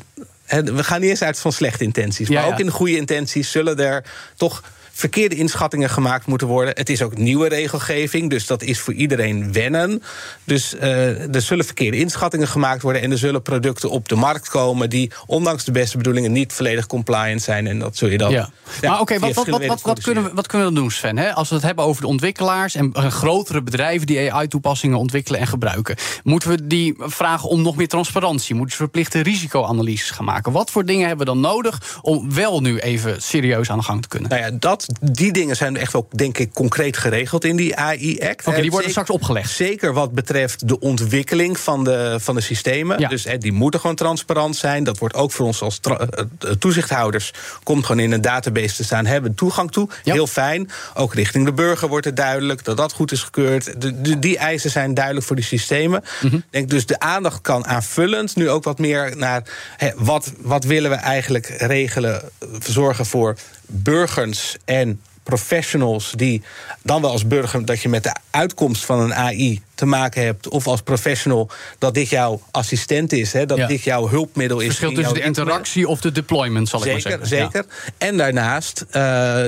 We gaan niet eens uit van slechte intenties. Ja, maar ja. ook in de goede intenties zullen er toch verkeerde inschattingen gemaakt moeten worden. Het is ook nieuwe regelgeving, dus dat is voor iedereen wennen. Dus eh, er zullen verkeerde inschattingen gemaakt worden... en er zullen producten op de markt komen... die ondanks de beste bedoelingen niet volledig compliant zijn. En dat zul je dan... Ja. ja, maar oké, wat, wat, wat, wat, kunnen we, wat kunnen we dan doen, Sven? Hè? Als we het hebben over de ontwikkelaars en eh, grotere bedrijven die AI-toepassingen ontwikkelen en gebruiken, moeten we die vragen om nog meer transparantie? Moeten ze verplichte risicoanalyses gaan maken? Wat voor dingen hebben we dan nodig om wel nu even serieus aan de gang te kunnen? Nou ja, dat, die dingen zijn echt wel, denk ik, concreet geregeld in die AI-act. Oké, die worden straks opgelegd. Zeker wat betreft de ontwikkeling van de, van de systemen. Ja. Dus hè, die moeten gewoon transparant zijn. Dat wordt ook voor ons als eh, eh, toezichthouders... komt gewoon in een database te staan, hebben toegang toe. Ja. Heel fijn. Ook richting de burger wordt het duidelijk dat dat goed is gekeurd. De, de- die eisen zijn duidelijk voor die systemen. Mhm. Denk dus de aandacht kan aanvullend nu ook wat meer naar... Hè, wat, wat willen we eigenlijk regelen, eh, zorgen voor burgers en professionals die dan wel als burger dat je met de uitkomst van een AI te maken hebt, of als professional dat dit jouw assistent is, hè, dat Ja. dit jouw hulpmiddel is. Verschil in tussen de interactie of de deployment, zal ik maar Zeker, zeggen. zeker. En daarnaast eh,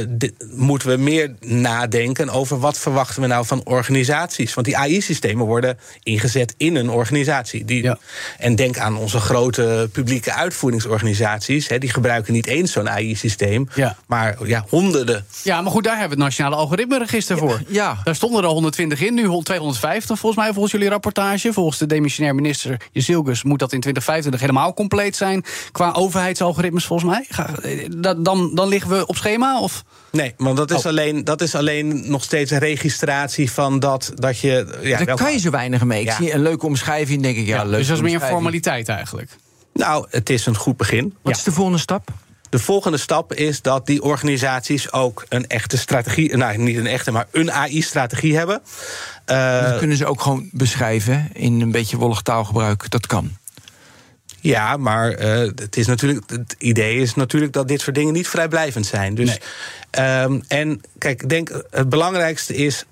moeten we meer nadenken over wat verwachten we nou van organisaties. Want die AI-systemen worden ingezet in een organisatie. Die, Ja. En denk aan onze grote publieke uitvoeringsorganisaties. Hè, die gebruiken niet eens zo'n AI-systeem, Ja. maar ja, honderden. Ja, maar goed, daar hebben we het Nationale Algoritmeregister voor. ja. Daar stonden er al 120 in, nu 250 volgens mij, volgens jullie rapportage. Volgens de demissionair minister Jezilgus moet dat in 2025 helemaal compleet zijn. Qua overheidsalgoritmes volgens mij. Ga- eh, Dan, dan liggen we op schema? Of? Nee, want dat is, Oh. alleen, dat is alleen nog steeds een registratie van dat, dat je. Ja, Daar kan je zo weinig mee. Ik Ja. zie een leuke omschrijving, denk ik. Ja, leuk. dus dat is meer een formaliteit eigenlijk. Nou, het is een goed begin. Wat is de volgende stap? De volgende stap is dat die organisaties ook een echte strategie, nou niet een echte, maar een AI-strategie hebben. Eh, dat kunnen ze ook gewoon beschrijven in een beetje wollig taalgebruik. Dat kan. ja, maar eh, het, is natuurlijk, het idee is natuurlijk dat dit soort dingen niet vrijblijvend zijn. Dus, Nee. ehm, en kijk, ik denk het belangrijkste is.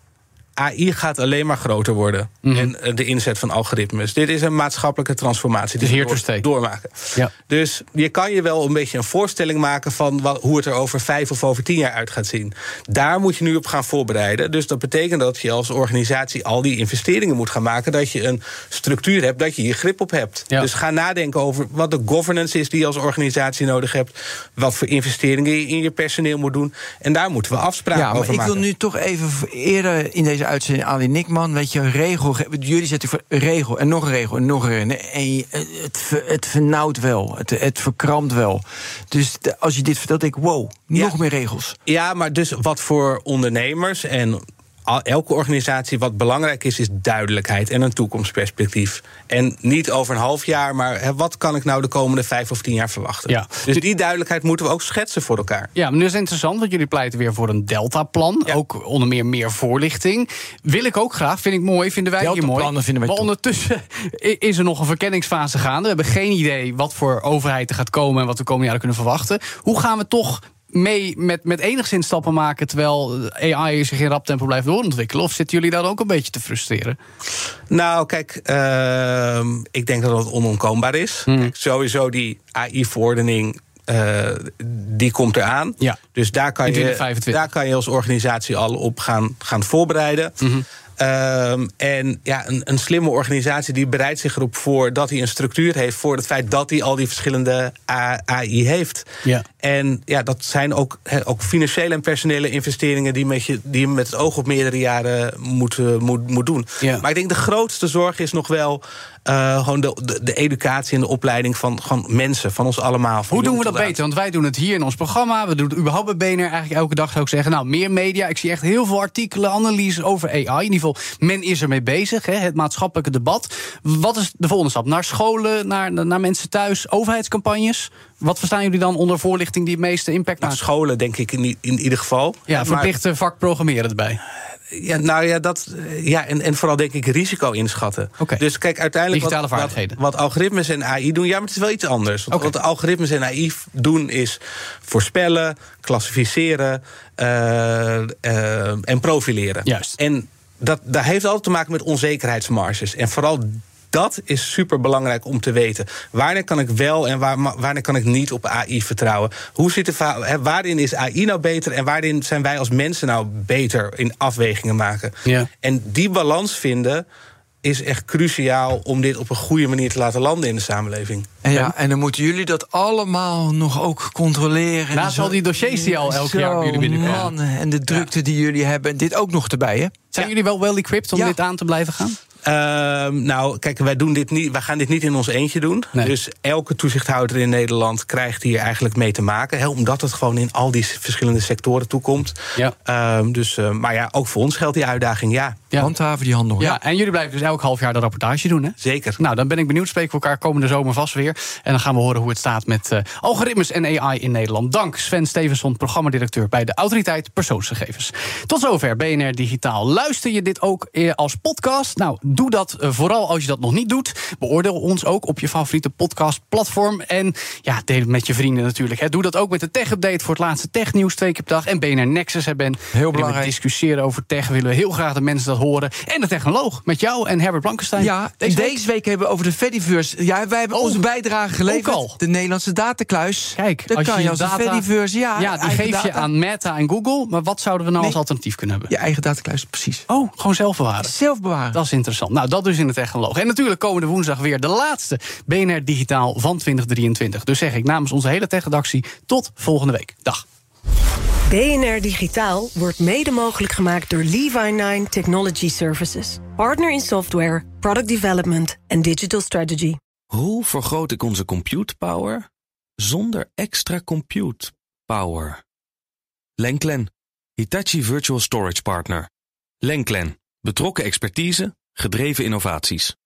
AI gaat alleen maar groter worden. Mhm. En eh, de inzet van algoritmes. Dit is een maatschappelijke transformatie die we door- doormaken. Ja. Dus je kan je wel een beetje een voorstelling maken van wat, hoe het er over vijf of over tien jaar uit gaat zien. Daar moet je nu op gaan voorbereiden. Dus dat betekent dat je als organisatie al die investeringen moet gaan maken. Dat je een structuur hebt, dat je je grip op hebt. Ja. Dus ga nadenken over wat de governance is die je als organisatie nodig hebt. Wat voor investeringen je in je personeel moet doen. En daar moeten we afspraken Ja, maar over ik maken. wil nu toch even eerder in deze uitzending Ali Nikman, weet je, een regel. ge- Jullie zetten voor regel en nog een regel en nog een regel. En je- het, ver- het vernauwt wel, het, het verkrampt wel. Dus als je dit vertelt, denk ik, wow, Ja. nog meer regels. Ja, maar dus wat voor ondernemers en elke organisatie wat belangrijk is, is duidelijkheid en een toekomstperspectief. En niet over een half jaar, maar hè, wat kan ik nou de komende vijf of tien jaar verwachten? Ja. Dus die duidelijkheid moeten we ook schetsen voor elkaar. Ja, maar nu is het interessant, want jullie pleiten weer voor een Delta-plan. Ja. Ook onder meer meer voorlichting. Wil ik ook graag, vind ik mooi, vinden wij hier mooi. Deltaplannen vinden wij maar top. ondertussen is er nog een verkenningsfase gaande. We hebben geen idee wat voor overheid er gaat komen... en wat we de komende jaren kunnen verwachten. Hoe gaan we toch mee met, met enigszins stappen maken... terwijl AI zich in rap tempo blijft doorontwikkelen? Of zitten jullie daar ook een beetje te frustreren? Nou, kijk, ehm, ik denk dat het onontkoombaar is. Hmm. Kijk, sowieso die AI-verordening. eh, die komt eraan. Ja. Dus daar kan, je, 2025. daar kan je als organisatie al op gaan, gaan voorbereiden. Mhm. Ehm, en ja, een, een slimme organisatie die bereidt zich erop voor dat hij een structuur heeft voor het feit dat hij al die verschillende AI heeft. Ja. En ja, dat zijn ook, he, ook financiële en personele investeringen die, met je, die je met het oog op meerdere jaren moet, moet, moet doen. Ja. Maar ik denk de grootste zorg is nog wel eh, gewoon de, de, de educatie en de opleiding van, van mensen, van ons allemaal. van Hoe doen we dat beter? Want wij doen het hier in ons programma. We doen het überhaupt bij BNR eigenlijk elke dag, zou ik zeggen. Nou, meer media. Ik zie echt heel veel artikelen, analyses over AI. In ieder geval, men is ermee bezig. Hè, het maatschappelijke debat. Wat is de volgende stap? Naar scholen, naar, naar mensen thuis, overheidscampagnes? Wat verstaan jullie dan onder voorlichting die het meeste impact Nou, maakt? scholen, denk ik in, in ieder geval. Ja, Maar- verplichte vak programmeren erbij. Ja, nou ja, dat, eh, ja en, en vooral denk ik risico inschatten. Dus kijk, uiteindelijk Digitale wat, vaardigheden. wat, wat algoritmes en AI doen, ja, maar het is wel iets anders. Want. Wat algoritmes en AI doen is voorspellen, klassificeren eh, eh, en profileren. Juist. En dat, dat heeft altijd te maken met onzekerheidsmarges. En vooral dat is super belangrijk om te weten. Wanneer kan ik wel en waar, wanneer kan ik niet op AI vertrouwen? Hoe zit de waarin is AI nou beter en waarin zijn wij als mensen nou beter in afwegingen maken? Ja. En die balans vinden is echt cruciaal om dit op een goede manier te laten landen in de samenleving. En, ja, en dan moeten jullie dat allemaal nog ook controleren. Naast al die dossiers die al elk jaar bij jullie binnenkomen. man, en de drukte die jullie hebben. En dit ook nog erbij, hè? Zijn jullie wel well equipped om Ja. dit aan te blijven gaan? Ehm, nou, kijk, wij, doen dit niet, wij gaan dit niet in ons eentje doen. Nee. Dus elke toezichthouder in Nederland krijgt hier eigenlijk mee te maken. Hè, omdat het gewoon in al die verschillende sectoren toekomt. Ja. Ehm, dus, eh, maar ja, ook voor ons geldt die uitdaging, ja. Ja, handhaven, die handel. Ja, en jullie blijven dus elk half jaar de rapportage doen, hè? Zeker. Nou, dan ben ik benieuwd. Spreken we elkaar komende zomer vast weer. En dan gaan we horen hoe het staat met uh, algoritmes en AI in Nederland. Dank Sven Stevenson, programmadirecteur bij de Autoriteit Persoonsgegevens. Tot zover BNR Digitaal. Luister je dit ook eh, als podcast? Nou, doe dat uh, vooral als je dat nog niet doet. Beoordeel ons ook op je favoriete podcastplatform. En ja, deel het met je vrienden natuurlijk. Hè. Doe dat ook met de tech-update voor het laatste technieuws twee keer per dag. En BNR Nexus hebben. Heel belangrijk. We discussiëren over tech. Willen we heel graag de mensen dat horen. En de technoloog met jou en Herbert Blankenstein. Ja, deze, deze week, hebben we over de Fediverse. Ja, wij hebben oh, onze bijdrage geleverd. Al. De Nederlandse datakluis. Kijk, dan als kan je, je als data, Fediverse. Ja, ja die geef data. je aan Meta en Google. Maar wat zouden we nou nee, als alternatief kunnen hebben? Je eigen datakluis, precies. Oh, gewoon zelf bewaren. Zelf bewaren. Dat is interessant. Nou, dat dus in de technoloog. En natuurlijk komende woensdag weer de laatste BNR Digitaal van 2023. Dus zeg ik namens onze hele techredactie tot volgende week. Dag. BNR Digitaal wordt mede mogelijk gemaakt door Levi9 Technology Services. Partner in software, product development en digital strategy. Hoe vergroot ik onze compute power zonder extra compute power? Lenklen, Hitachi Virtual Storage Partner. Lenklen, betrokken expertise, gedreven innovaties.